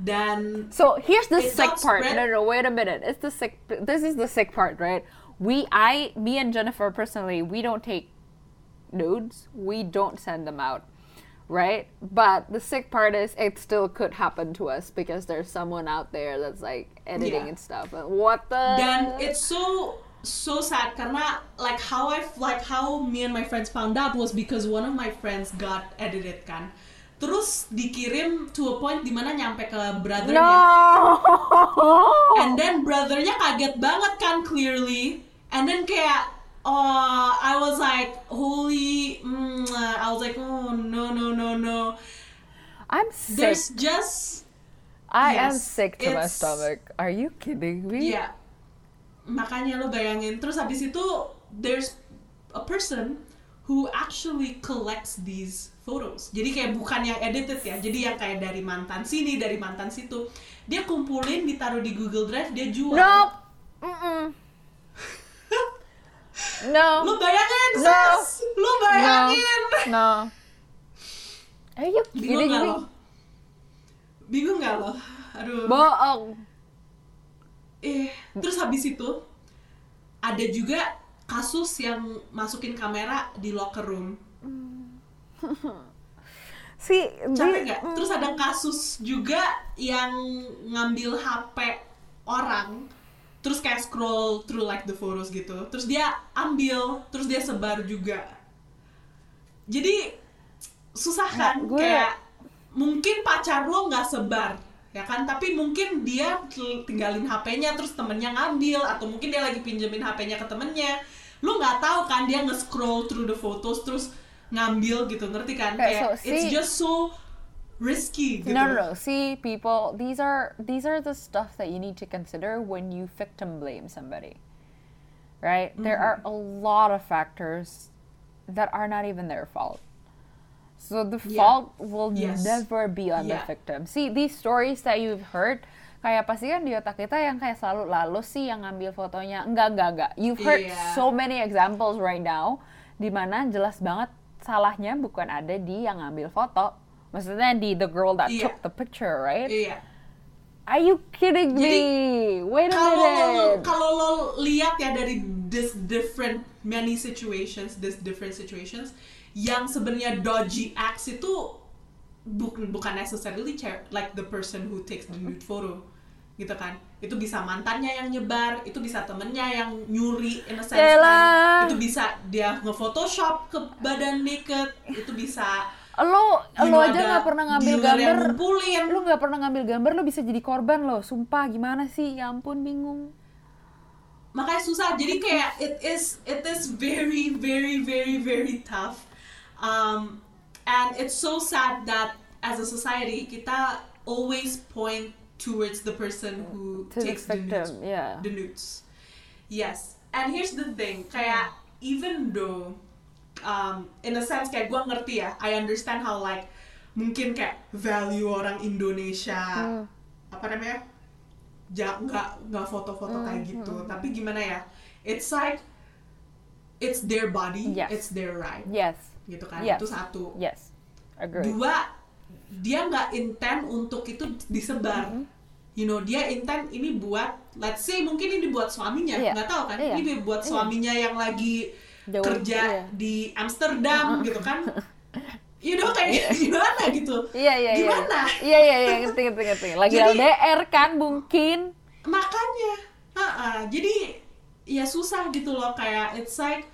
dan So here's the sick part. spread- No, no, wait a minute. It's the sick. This is the sick part, right? We, I, me, and Jennifer personally, we don't take nudes. We don't send them out, right? But the sick part is it still could happen to us because there's someone out there that's like editing Yeah. and stuff. What the? dan it's so so sad karena like how I like how me and my friends found out was because one of my friends got edited kan terus dikirim to a point di mana nyampe ke brothernya no. and then brothernya kaget banget kan clearly and then kayak oh I was like holy mm, I was like oh no no no no I'm sick. there's just I am yes, sick to my stomach. Are you kidding me? Iya. Makanya lo bayangin. Terus habis itu there's a person who actually collects these photos. Jadi kayak bukan yang edited ya. Jadi yang kayak dari mantan sini, dari mantan situ. Dia kumpulin, ditaruh di Google Drive, dia jual. Nope. Mm-mm. no. Lo bayangin, No. sis. Lo bayangin. No. Are you Bingung kidding gak lo? Bingung gak lo? Aduh. Bohong. eh, terus habis itu ada juga kasus yang masukin kamera di locker room. See, capek nggak? Terus ada kasus juga yang ngambil HP orang, terus kayak scroll through like the photos gitu, terus dia ambil, terus dia sebar juga. Jadi susah kan? Gue- Kayak mungkin pacar lo nggak sebar ya kan tapi mungkin dia tinggalin HP-nya terus temennya ngambil atau mungkin dia lagi pinjemin HP-nya ke temennya lu nggak tahu kan dia nge-scroll through the photos terus ngambil gitu ngerti kan Kayak, kayak so, it's see- just so risky gitu No, no, no. See, people, these are these are the stuff that you need to consider when you victim blame somebody. Right? There are a lot of factors that are not even their fault. So the Yeah. fault will Yes. never be on the Yeah. victim. See, these stories that you've heard kayak pasti kan di otak kita yang kayak selalu lalu sih yang ngambil fotonya. Enggak, enggak, enggak. You've heard Iya. so many examples right now di mana jelas banget salahnya bukan ada di yang ngambil foto. Maksudnya di the girl that Iya. took the picture, right? iya Are you kidding Jadi, me? Wait a kalau lo minute. kalau lo lihat ya dari this different many situations this different situations yang sebenarnya dodgy acts itu bukan bukan necessarily like the person who takes the nude photo gitu kan itu bisa mantannya yang nyebar itu bisa temennya yang nyuri in a sense Yaelah. kan. itu bisa dia nge-photoshop ke badan naked itu bisa Lo lo aja nggak pernah ngambil gambar. Lo nggak pernah ngambil gambar, lo bisa jadi korban lo. Sumpah gimana sih? Ya ampun bingung. makanya susah jadi kayak it is it is very very very very tough um, and it's so sad that as a society kita always point towards the person who To the takes the nudes, victim, yeah. the nudes yes and here's the thing kayak even though um, in a sense kayak gue ngerti ya I understand how like mungkin kayak value orang Indonesia Hmm. apa namanya ja nggak nggak foto-foto Hmm, kayak gitu tapi gimana ya it's like it's their body Yes. it's their right Yes. gitu kan Yes. itu satu Yes. Agree. dua dia nggak intent untuk itu disebar Mm-hmm. you know dia intent ini buat let's say mungkin ini buat suaminya Iya. nggak tahu kan Iya. ini buat Iya. suaminya yang lagi Jauh, kerja iya. di Amsterdam gitu kan you know kayak gimana gitu Iya iya iya. gimana Iya iya iya ngerti ngerti ngerti. Lagi Jadi- LDR kan mungkin. makanya ha-ha. jadi ya susah gitu loh kayak it's like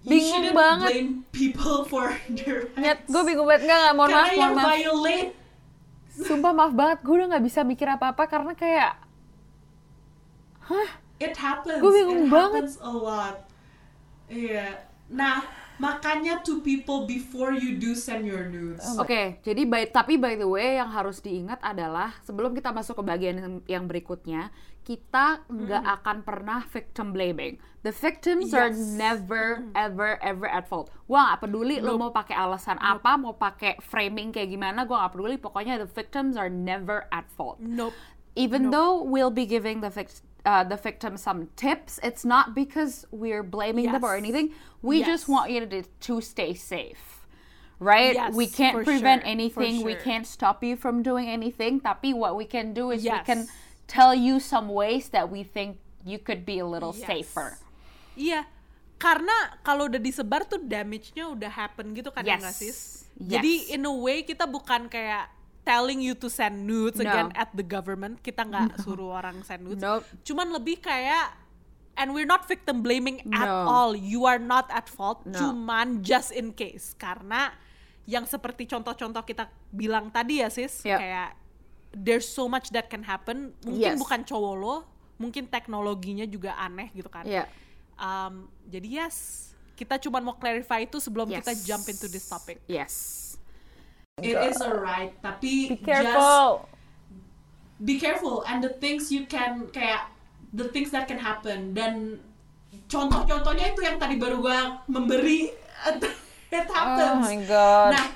Bingung shouldn't banget. blame people for their Nyet, gue bingung banget. Nggak nggak mohon maaf mohon maaf. violate Sumpah maaf banget, gue udah nggak bisa mikir apa-apa karena kayak it happens. Gua bingung it banget. happens a lot. Iya. Nah makanya to people before you do send your nudes. Oke, jadi by, tapi by the way yang harus diingat adalah sebelum kita masuk ke bagian yang berikutnya, kita nggak akan pernah victim blaming. The victims are Yes. never ever ever at fault. Gua nggak peduli lo mau pakai alasan apa, mau pakai framing kayak gimana, gua nggak peduli. Pokoknya the victims are never at fault. Nope. Even though we'll be giving the vic- uh, the victim some tips, it's not because we're blaming them or Yes. anything. We just Yes. want you to, to stay safe. Right? Yes, we can't prevent sure, anything. We sure. can't stop you from doing anything. Tapi what we can do is we Yes. can tell you some ways that we think you could be a little Yes. safer. Iya, karena kalau udah disebar tuh damage-nya udah happen gitu kan ya Yes. nggak sis? Yes. Jadi in a way kita bukan kayak telling you to send nudes No. again at the government. Kita nggak suruh orang send nudes. Nope. Cuman lebih kayak and we're not victim blaming at No. all. You are not at fault. No. Cuman just in case karena yang seperti contoh-contoh kita bilang tadi ya sis, Yep. kayak there's so much that can happen. Mungkin Yes. bukan cowok lo, mungkin teknologinya juga aneh gitu kan. Yeah. Um, jadi yes, kita cuma mau clarify itu sebelum kita Yes. jump into this topic. Yes. it is alright tapi Be just careful. be careful and the things you can kayak the things that can happen dan contoh-contohnya itu yang tadi baru gua memberi it Oh happens my god. Nah,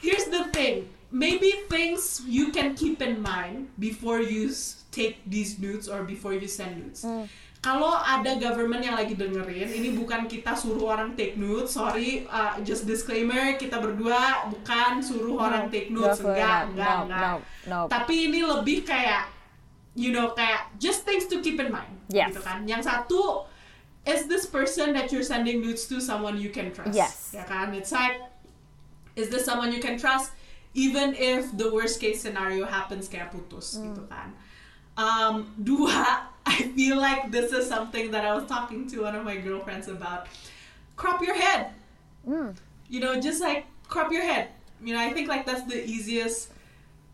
here's the thing. Maybe things you can keep in mind before you take these nudes or before you send nudes. Hmm. Kalau ada government yang lagi dengerin, ini bukan kita suruh orang take nudes. Sorry, uh, just disclaimer, kita berdua bukan suruh orang take nudes. Enggak, enggak, No, enggak. no, no. Tapi ini lebih kayak, you know, kayak just things to keep in mind. Yes. Gitu kan. Yang satu, is this person that you're sending nudes to someone you can trust? Yes. Ya kan? It's like, is this someone you can trust even if the worst case scenario happens kayak putus Hmm. gitu kan um, dua I feel like this is something that I was talking to one of my girlfriends about crop your head Hmm. you know just like crop your head you know I think like that's the easiest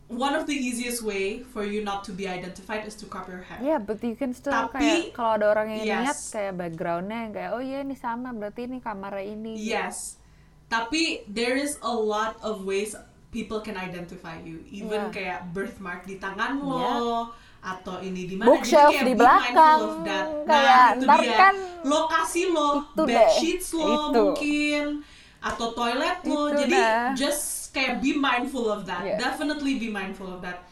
one of the easiest way for you not to be identified is to crop your hair. Yeah, but you can still Tapi- kayak kalau ada orang yang Yes. lihat kayak backgroundnya yang kayak oh iya ini sama berarti ini kamera ini. Yes. Tapi there is a lot of ways people can identify you. Even Yeah. kayak birthmark di tangan lo Yeah. atau ini di mana. Bookshelf Jadi kayak di be belakang. mindful of that. Nah, Kayak itu dia. kan Lokasi lo, bed sheets lo Itu. mungkin atau toilet lo. Itu Jadi dah. just kayak be mindful of that. Yeah. Definitely be mindful of that.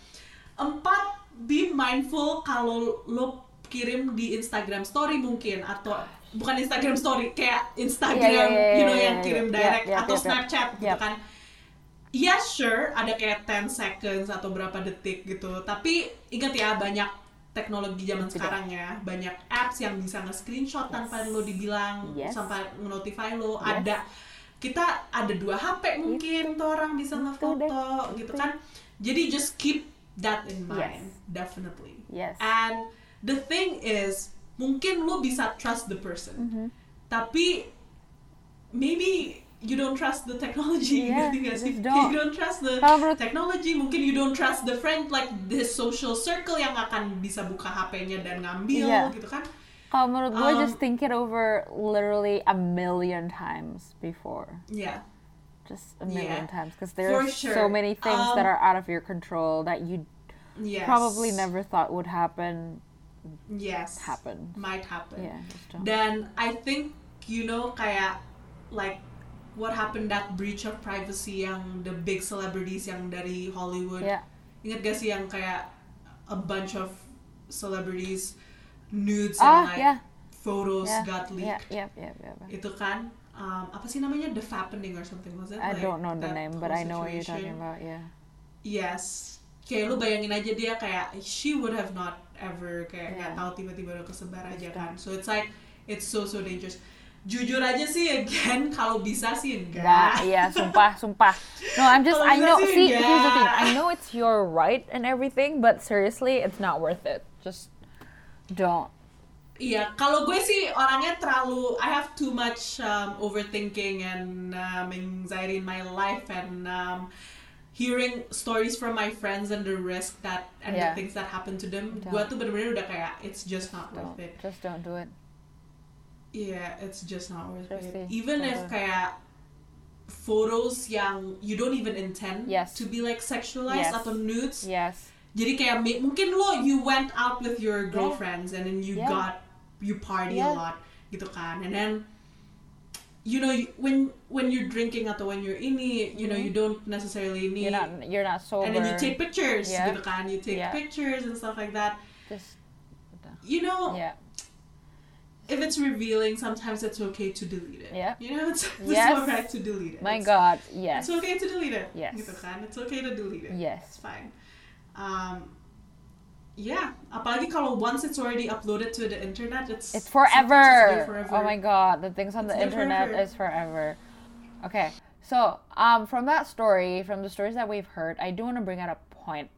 Empat, be mindful kalau lo kirim di Instagram story mungkin atau bukan Instagram story kayak Instagram Iya, iya, iya, you know iya, yang kirim direct iya, atau iya, iya. Snapchat gitu Yep. kan. Iya sure ada kayak 10 seconds atau berapa detik gitu. Tapi ingat ya banyak teknologi zaman Tidak. sekarang ya, banyak apps yang bisa nge-screenshot tanpa lo dibilang Yes. sampai notify lo. Yes. Ada kita ada dua HP mungkin tuh orang bisa Itu ngefoto gitu itu. kan. Jadi just keep that in mind, Yes. definitely. Yes. And the thing is, mungkin lo bisa trust the person, Mm-hmm. tapi maybe you don't trust the technology. Yeah, ngerti nggak sih? just don't. You don't trust the Kalau technology. Mungkin you don't trust the friend like the social circle yang akan bisa buka HP-nya dan ngambil Iya. gitu kan? Kalau menurut gue Um, just think it over literally a million times before. Yeah. Just a million Yeah. times because For there's sure. so many things that Um, are out of your control that you Yes. probably never thought would happen Yes. happen. Might happen. Yeah. Dan I think you know kayak like what happened that breach of privacy yang the big celebrities yang dari Hollywood. Yeah. Ingat gak sih yang kayak a bunch of celebrities nudes Ah, and like yeah. photos Yeah, got leaked. yeah, yeah, yeah, yeah, yeah. Itu kan um, apa sih namanya the fappening or something was it? I Like, don't know the name, but I know what you're talking about. Yeah. Yes. Kayak lu bayangin aja dia kayak she would have not ever kayak nggak Yeah. tahu tiba-tiba udah kesebar aja kan. So it's like it's so so dangerous. Jujur aja sih again kalau bisa sih enggak. Nah, iya, sumpah, sumpah. No, I'm just, I know, see, here's the thing. I know it's your right and everything, but seriously, it's not worth it. Just don't. Iya, kalau gue sih orangnya terlalu I have too much um, overthinking and um, anxiety in my life and um, hearing stories from my friends and the risk that and Yeah. the things that happen to them. Don't. Gue tuh bener-bener udah kayak it's just not Don't. worth it. Just don't do it. Yeah, it's just not worth it. Even don't if kayak photos yang you don't even intend Yes. to be like sexualized Yes. atau nudes. Yes. Jadi kayak mungkin lo you went out with your girlfriends and then you Yeah. got you party Yeah. a lot gitu kan. And then you know when when you're drinking atau when you're ini, you know you don't necessarily need Mm-hmm. You're not, you're not sober. and then you take pictures Yeah. gitu kan. You take Yeah. pictures and stuff like that. Just, You know, yeah. If it's revealing, sometimes it's okay to delete it. Yeah. You know, it's, it's Yes. alright to delete it. My It's- God, yes. It's okay to delete it. Yes. Gitu kan? It's okay to delete it. It's Yes. fine. Um, yeah. Apalagi kalau once it's already uploaded to the internet, it's It's forever. forever. Oh my god, the things on It's the internet forever. is forever. Okay, so um, from that story, from the stories that we've heard, I do want to bring out a point.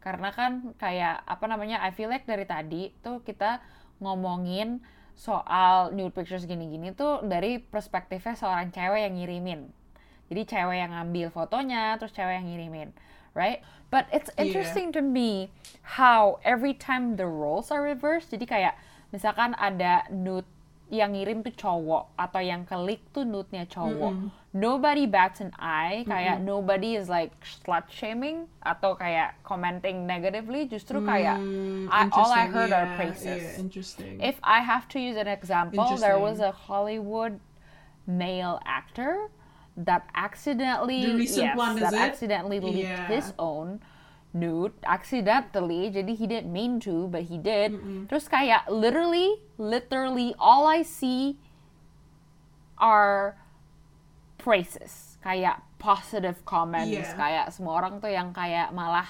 Karena kan kayak apa namanya, I feel like dari tadi tuh kita ngomongin soal nude pictures gini-gini tuh dari perspektifnya seorang cewek yang ngirimin. Jadi cewek yang ngambil fotonya, terus cewek yang ngirimin, right? But it's Iya. interesting to me how every time the roles are reversed, jadi kayak misalkan ada nude yang ngirim tuh cowok atau yang klik tuh nude-nya cowok. Nobody bats an eye, kayak nobody is like slut shaming atau kayak commenting negatively, justru kayak Mm, I, all I heard are Yeah, praises. Yeah, interesting. If I have to use an example, there was a Hollywood male actor that accidentally yes, one, that it? accidentally leaked Yeah. his own nude accidentally. Jadi he didn't mean to, but he did. Terus kayak literally, literally all I see are praises, kayak positive comments, Yeah. kayak semua orang tuh yang kayak malah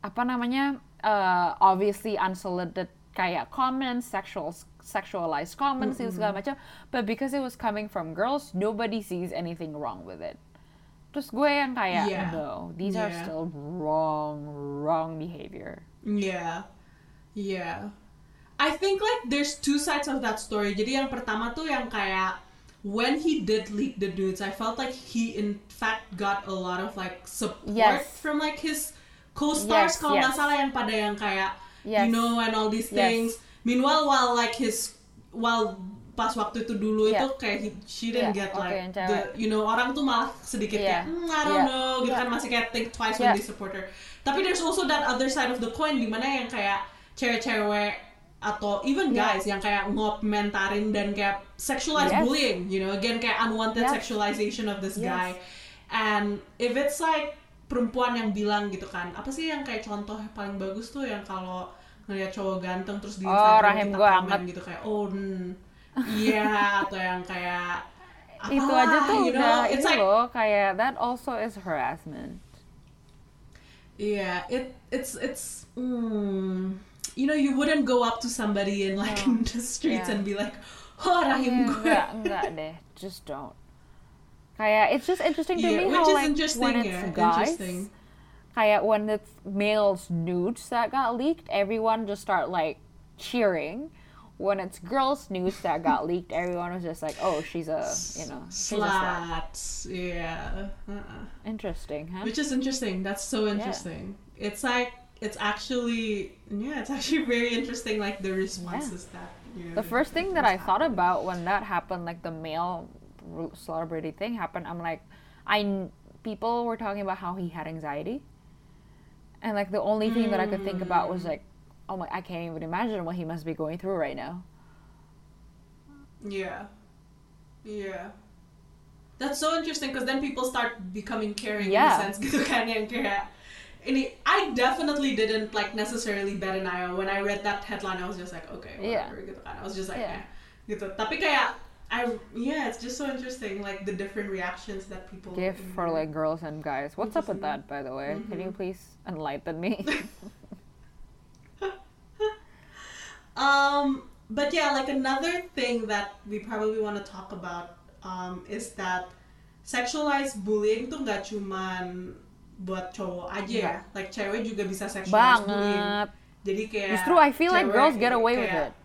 apa namanya uh, obviously unsolicited kayak comments, sexual sexualized comments itu segala macam, but because it was coming from girls, nobody sees anything wrong with it. Terus gue yang kayak Yeah. no, these are Yeah. still wrong, wrong behavior. Yeah. Yeah. I think like there's two sides of that story. Jadi yang pertama tuh yang kayak when he did leak the dudes, I felt like he in fact got a lot of like support Yes. from like his co-stars Yes, kalau nggak yes. salah yang pada yang kayak Yes. you know and all these Yes. things. Meanwhile, while like his while pas waktu itu dulu Yeah. itu kayak he, she didn't Yeah, get oke, like the you know orang tuh malah sedikit Yeah. kayak "Hmm, I don't Yeah. know gitu Yeah. kan masih kayak think twice Yeah. when they support her. Tapi there's also that other side of the coin di mana yang kayak cewek-cewek atau even Yeah. guys yang kayak ngomentarin dan kayak sexualized Yes. bullying, you know, again kayak unwanted Yes. sexualization of this Yes. guy. And if it's like perempuan yang bilang gitu kan, apa sih yang kayak contoh yang paling bagus tuh yang kalau ngeliat cowok ganteng terus di Oh, Instagram rahim kita gua komen gitu kayak oh hmm, iya atau yang kayak itu aja tuh you know, udah it's ini like loh kayak that also is harassment. Yeah, it it's it's mm, you know you wouldn't go up to somebody in like in the streets Yeah. and be like, oh rahim Eh, gue. enggak, enggak deh, just don't. Kayak it's just interesting to Yeah, me which how is like when it's yeah, guys, kayak when it's males nudes that got leaked, everyone just start like cheering. When it's girls news that got leaked, everyone was just like, "Oh, she's a, you know, slut." Yeah. Uh-uh. Interesting, huh? Which is interesting. That's so interesting. It's like it's actually yeah, it's actually very interesting. Like the responses that you know. The first thing that I thought about when that happened, like the male celebrity thing happened, I'm like, I people were talking about how he had anxiety, and like the only thing that I could think about was mm. like, oh my, I can't even imagine what he must be going through right now. Yeah. Yeah. That's so interesting because then people start becoming caring Yeah. in a sense gitu kan yang kayak ini I definitely didn't like necessarily bet an eye when I read that headline I was just like okay Yeah. whatever gitu kan I was just like Yeah. eh, gitu tapi kayak I yeah it's just so interesting like the different reactions that people Gift for like girls and guys. What's up with that, by the way? Can you Mhm. please enlighten me? Um, but yeah, like another thing that we probably want to talk about um, is that sexualized bullying tuh nggak cuman buat cowok aja ya, Nggak. like cewek juga bisa sexualized bullying. Jadi kayak Justru I feel like girls get away with kayak- it.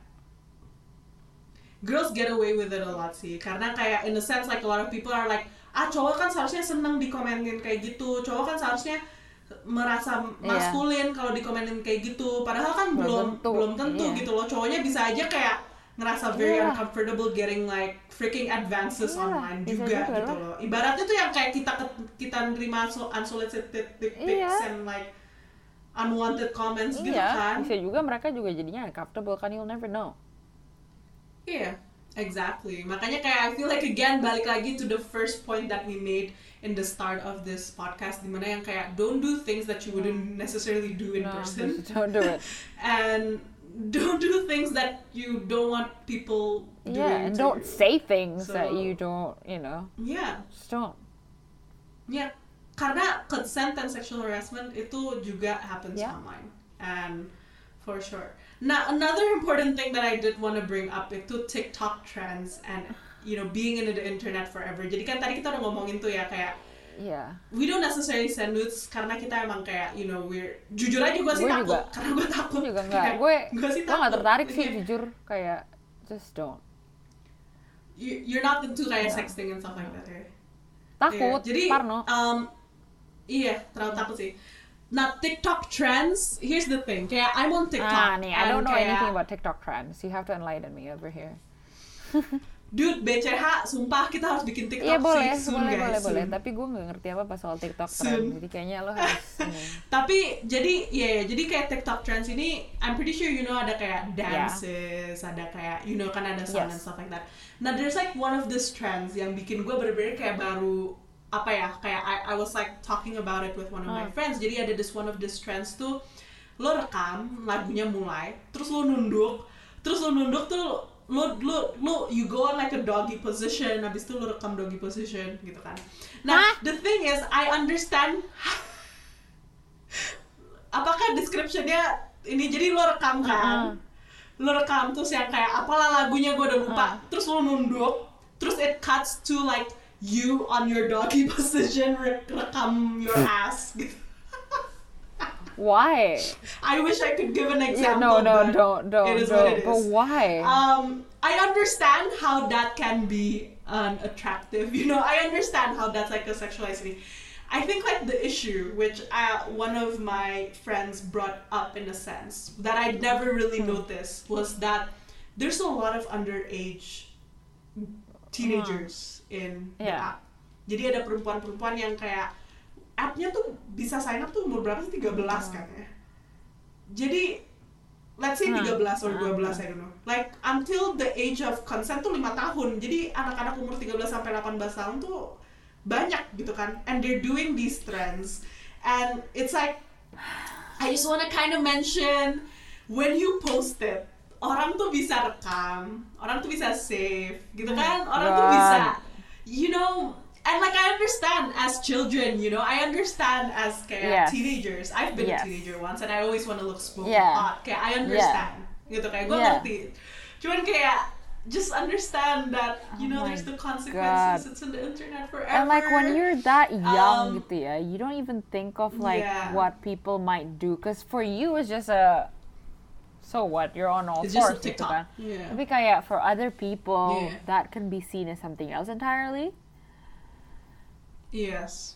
Girls get away with it a lot sih, karena kayak in a sense like a lot of people are like, ah cowok kan seharusnya seneng dikomenin kayak gitu, cowok kan seharusnya merasa Iya. maskulin kalau dikomenin kayak gitu, padahal kan Belum belum tentu, belum tentu iya. gitu loh, cowoknya bisa aja kayak ngerasa very Iya. uncomfortable getting like freaking advances Iya, online bisa juga, juga gitu loh. Ibaratnya tuh yang kayak kita kita nerima so- unsolicited dick pics Iya. and like unwanted comments gitu iya, kan. bisa juga mereka juga jadinya uncomfortable kan you'll never know. Iya, exactly. Makanya kayak I feel like again balik lagi to the first point that we made in the start of this podcast dimana yang kayak don't do things that you wouldn't necessarily do in No, person don't do it. and don't do things that you don't want people doing Yeah, and don't you. say things that you don't, you know, Yeah, Stop. yeah. Karena consent and sexual harassment itu juga happens Yeah. online and for sure. Now another important thing that I did want to bring up itu TikTok trends and you know being in the internet forever. Jadi kan tadi kita udah ngomongin tuh ya kayak Yeah. we don't necessarily send nudes karena kita emang kayak you know we're jujur aja gue sih Gue takut juga. karena gue takut Gue juga enggak. Gue gue sih gue nggak takut. tertarik sih Kayak, jujur kayak just don't. you- you're not into kayak Yeah. sexting and stuff like that ya Takut, Iya, jadi parno. um, iya terlalu takut sih nah TikTok trends here's the thing kayak I'm on TikTok Ah nih, I and don't know kayak, anything about TikTok trends. You have to enlighten me over here. dude BCH sumpah kita harus bikin TikTok Iya boleh, sih soon boleh, guys boleh, soon. boleh. Tapi gue nggak ngerti apa apa soal TikTok Soon. trend. Jadi kayaknya lo harus. Tapi jadi ya ya, jadi kayak TikTok trends ini I'm pretty sure you know ada kayak dances, ada kayak you know kan ada sound and Yes. stuff like that. Nah there's like one of these trends yang bikin gue bener-bener kayak baru apa ya kayak I, I was like talking about it with one of my Hmm. friends. Jadi ada this one of these trends tuh lo rekam lagunya mulai, terus lo nunduk, terus lo nunduk tuh lo lo lo you go on like a doggy position, habis itu lo rekam doggy position gitu kan. Nah Hah? the thing is I understand apakah descriptionnya ini jadi lo rekam kan lo rekam terus yang kayak apalah lagunya gue udah lupa Uh. terus lo nunduk terus it cuts to like you on your doggy position re- rekam your ass Why? I wish I could give an example. Yeah, example no, no, but don't, don't, it is don't. it But why? um I understand how that can be unattractive. You know, I understand how that's like a sexualized thing. I think like the issue, which uh, one of my friends brought up in a sense that I never really Hmm. noticed was that there's a lot of underage teenagers in the Yeah. app. Jadi ada perempuan-perempuan yang kayak appnya tuh bisa sign up tuh umur berapa sih 13 kan ya. Jadi let's say Hmm. 13 or Hmm. 12 I don't know. Like until the age of consent tuh 5 tahun. Jadi anak-anak umur 13 sampai 18 tahun tuh banyak gitu kan. And they're doing these trends. And it's like I just wanna kind of mention when you post it, orang tuh bisa rekam, orang tuh bisa save, gitu kan? Orang tuh bisa, you know, and like I understand as children, you know, I understand as kayak Yes. teenagers. I've been Yes. a teenager once, and I always want to look smoking Yeah. hot. Kayak I understand, gitu kayak gue Yeah. ngerti. Cuman kayak just understand that you Oh know my there's the consequences. God. It's in the internet forever. And like when you're that young Um, gitu ya, you don't even think of like yeah. what people might do. Cause for you it's just a so what you're on all it's just fours gitu TikTok. kan. Yeah. Tapi kayak for other people Yeah. that can be seen as something else entirely. Yes.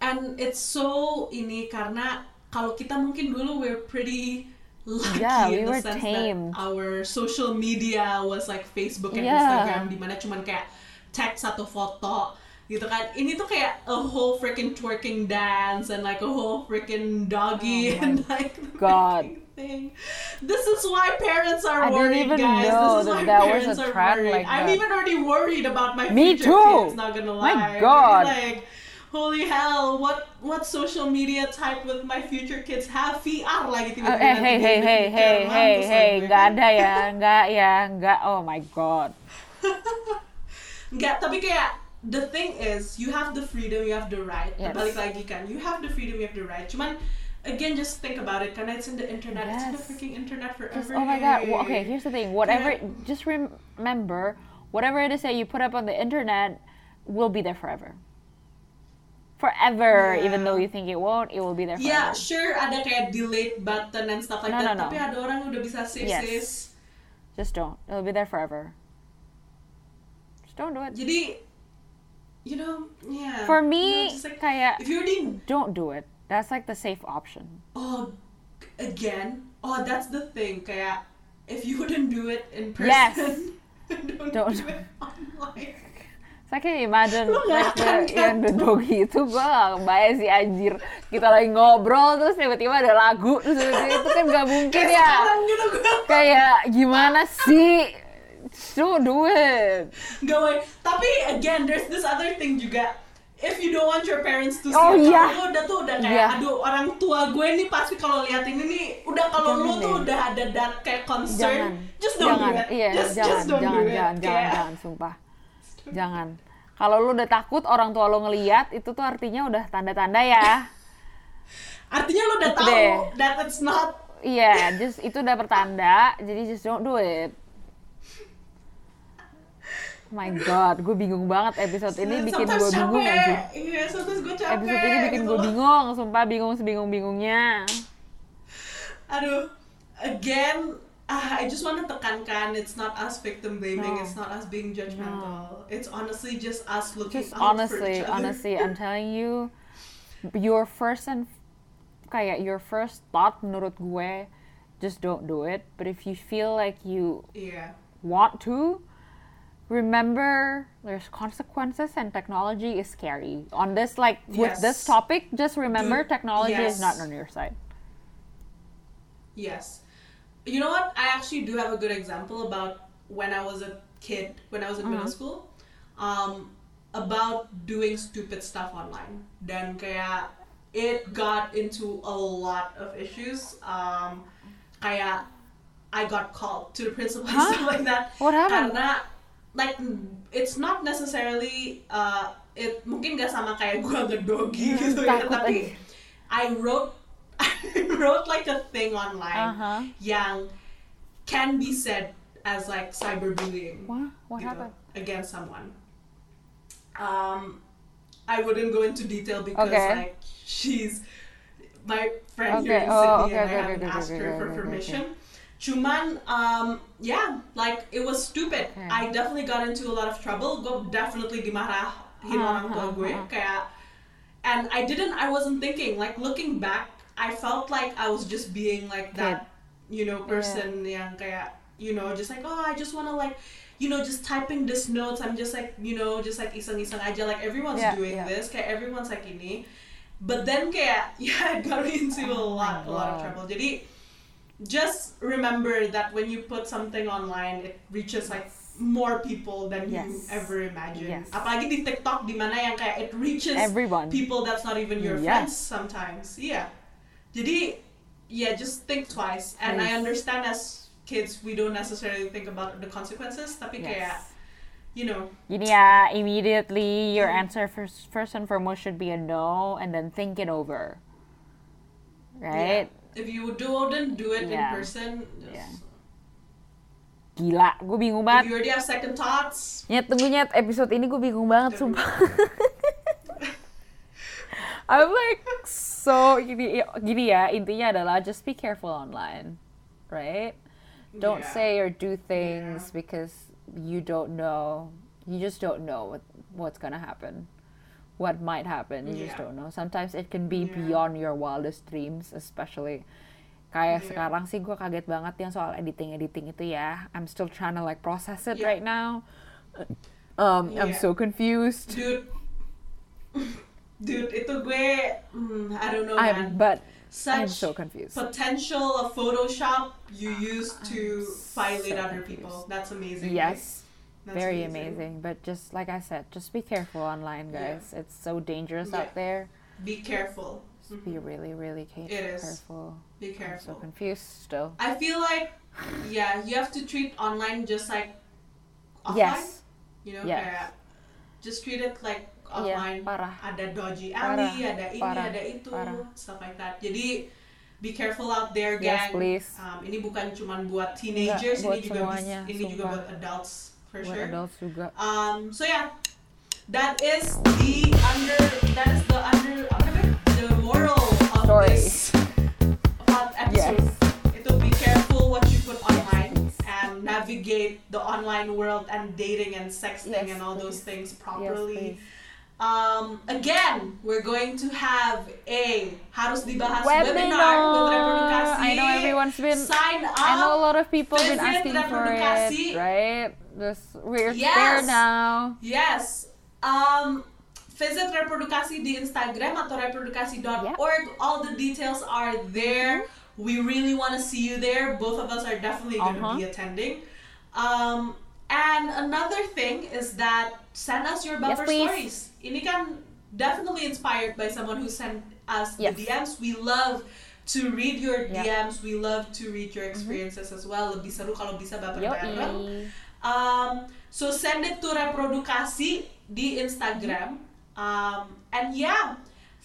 And it's so ini karena kalau kita mungkin dulu we're pretty lucky Yeah, we in the sense tamed. that our social media was like Facebook and Yeah. Instagram di mana cuman kayak text atau foto gitu kan. Ini tuh kayak a whole freaking twerking dance and like a whole freaking doggy Oh and like God. thing. This is why parents are I didn't worried, even guys. know this is that why that was parents a are worried. like I'm even already worried about my Me future too. kids. Not gonna lie. My. God. Like, holy hell, what what social media type with my future kids have VR lagi tiba-tiba hey, hey, hey, hey, hey, hey, gue. nggak ada ya, nggak ya, nggak. Oh my god. Nggak, tapi kayak the thing is you have the freedom, you have the right. Yes. Balik lagi kan, you have the freedom, you have the right. Cuman again just think about it it's in the internet. It's in the freaking internet forever. Just, oh my god. Well, okay, here's the thing. Whatever, Yeah. just rem- remember, whatever it is that you put up on the internet will be there forever. Forever, even though you think it won't, it will be there forever. Yeah, sure ada kayak delete button and stuff like No, that. no, no. Tapi ada orang udah bisa save Yes. sis. Just don't. It'll be there forever. Just don't do it. Jadi, you know, yeah. For You know, me, like, kayak if you already don't do it. That's like the safe option. oh again, oh that's the thing. Kayak if you wouldn't do it in person, Yes. don't, Don't. do it online. Saya kayak imagine like akan yang the doggy itu gue gak kebayang sih anjir Kita lagi ngobrol terus tiba-tiba ada lagu terus itu kan gak mungkin ya gitu. Kayak gimana sih Just Don't do it Gak way. Tapi again, there's this other thing juga. If you don't want your parents to see, Oh, kalau iya. lu udah tuh udah kayak, Iya. aduh orang tua gue nih pasti kalau lihat ini nih, udah kalau lu Jangan tuh deh. udah ada that kayak concern, Jangan just don't Jangan do it. Iya just, jangan just don't jangan do it. jangan jangan Kayak- jangan sumpah Jangan Kalau lu udah takut orang tua lu ngeliat itu tuh artinya udah tanda-tanda ya Artinya lu udah tahu that it's not Iya, just itu udah pertanda, jadi just don't do it. My god, gue bingung banget episode ini bikin gue bingung capek. aja. Iya, sometimes gue capek. Episode ini bikin gitu gue loh. bingung, sumpah bingung sebingung-bingungnya. Aduh, again, ah, I just want to tekankan, it's not us victim blaming, No. it's not us being judgmental. It's honestly just us looking Just out for honestly, each other. honestly, I'm telling you, your first and kayak your first thought menurut gue, just don't do it. But if you feel like you Iya. want to, remember there's consequences and technology is scary. On this, like with this topic, just remember Dude, technology is not on your side. Yes. You know what? I actually do have a good example about when I was a kid, when I was in middle Uh-huh. school, um, about doing stupid stuff online. Dan kayak it got into a lot of issues. Um, kayak I got called to the principal and stuff like that. What happened? Karena like it's not necessarily uh, it mungkin gak sama kayak gua ngedogi gitu ya, tapi. I wrote I wrote like a thing online Uh-huh. yang can be said as like cyberbullying What? What gitu, happened? against someone. Um, I wouldn't go into detail because Okay. like she's my friend Okay, here in oh, Sydney okay, and okay, I haven't asked her for permission. Cuman, um, yeah, like it was stupid. Okay. I definitely got into a lot of trouble. Gue definitely dimarahin Uh, orang tua uh, gue. uh. Kayak, and I didn't. I wasn't thinking. Like looking back, I felt like I was just being like that, you know, person yang kayak, you know, just like oh, I just wanna like. You know, just typing this notes. I'm just like, you know, just like iseng-iseng aja. Like everyone's Yeah, doing yeah. this. Kayak everyone's like ini. But then kayak, yeah, it got me into a Oh lot, a lot of trouble. Jadi, just remember that when you put something online, it reaches like more people than you ever imagined. Yes. Apalagi di TikTok, di mana yang kayak it reaches Everyone. people that's not even your Yes. friends sometimes. Yeah. Jadi, yeah, just think twice. And I understand as kids, we don't necessarily think about the consequences, tapi kayak, Yes. you know, ya, immediately your Mm. answer first, first and foremost should be a no, and then think it over. Right? yeah. If you wouldn't do it Yeah. in person, just, Yeah. Gila, gue bingung if banget. you already have second thoughts, Nyet, tunggu nyet, episode ini gue bingung banget, Aduh. sumpah. I'm like so gini, gini ya, intinya adalah just be careful online, right? Don't Yeah. say or do things because you don't know. You just don't know what what's gonna happen, what might happen. You just Yeah. don't know. Sometimes it can be Yeah. beyond your wildest dreams, especially kayak Yeah. sekarang sih gue kaget banget yang soal editing editing itu ya. I'm still trying to like process it Yeah. right now. Um, I'm Yeah. so confused. dude dude itu gue hmm, I don't know I'm man but such I'm so confused. potential of Photoshop you use to I'm violate so other confused. people that's amazing Yes, That's very amazing. But just like I said, just be careful online, Yeah. guys. It's so dangerous Yeah. out there. be careful Just be really, really ca- It is. careful. be I'm so careful confused still. I feel like yeah you have to treat online just like offline Yes. you know Yes. just treat it like offline parah. ada dodgy Parah, alley ada ini parah, ada itu parah. stuff like that jadi be careful out there gang. Yes, please. Um, ini bukan cuman buat teenagers buat ini juga bis- semuanya, ini juga buat adults for Buat sure adults juga. um so yeah that is the under that is the under the moral of Story. this episode itu be careful what you put online please. and navigate the online world and dating and sexting Yes, and all those things properly please. um, again, we're going to have a harus dibahas Webinar. webinar with Reprodukasi. I know everyone's been. sign up. I know a lot of people been asking for it, right? This we're Yes. there now. Yes. Um, visit Reprodukasi di Instagram atau reprodukasi.org. All the details are there. We really want to see you there. Both of us are definitely going to Uh-huh. be attending. Um, and another thing is that send us your bumper please. stories. Ini kan definitely inspired by someone who sent us Yes. the DMs. We love to read your. DMs. We love to read your experiences as well. Lebih seru kalau bisa bareng-bareng. Yoi. Um, so send it to Reprodukasi di Instagram. Um, and yeah,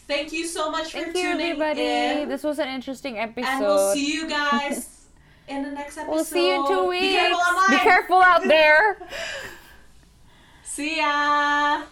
thank you so much Thank for you, tuning everybody. in. This was an interesting episode. and we'll see you guys in the next episode. We'll see you in two Be weeks. careful online. Be careful out there. See ya.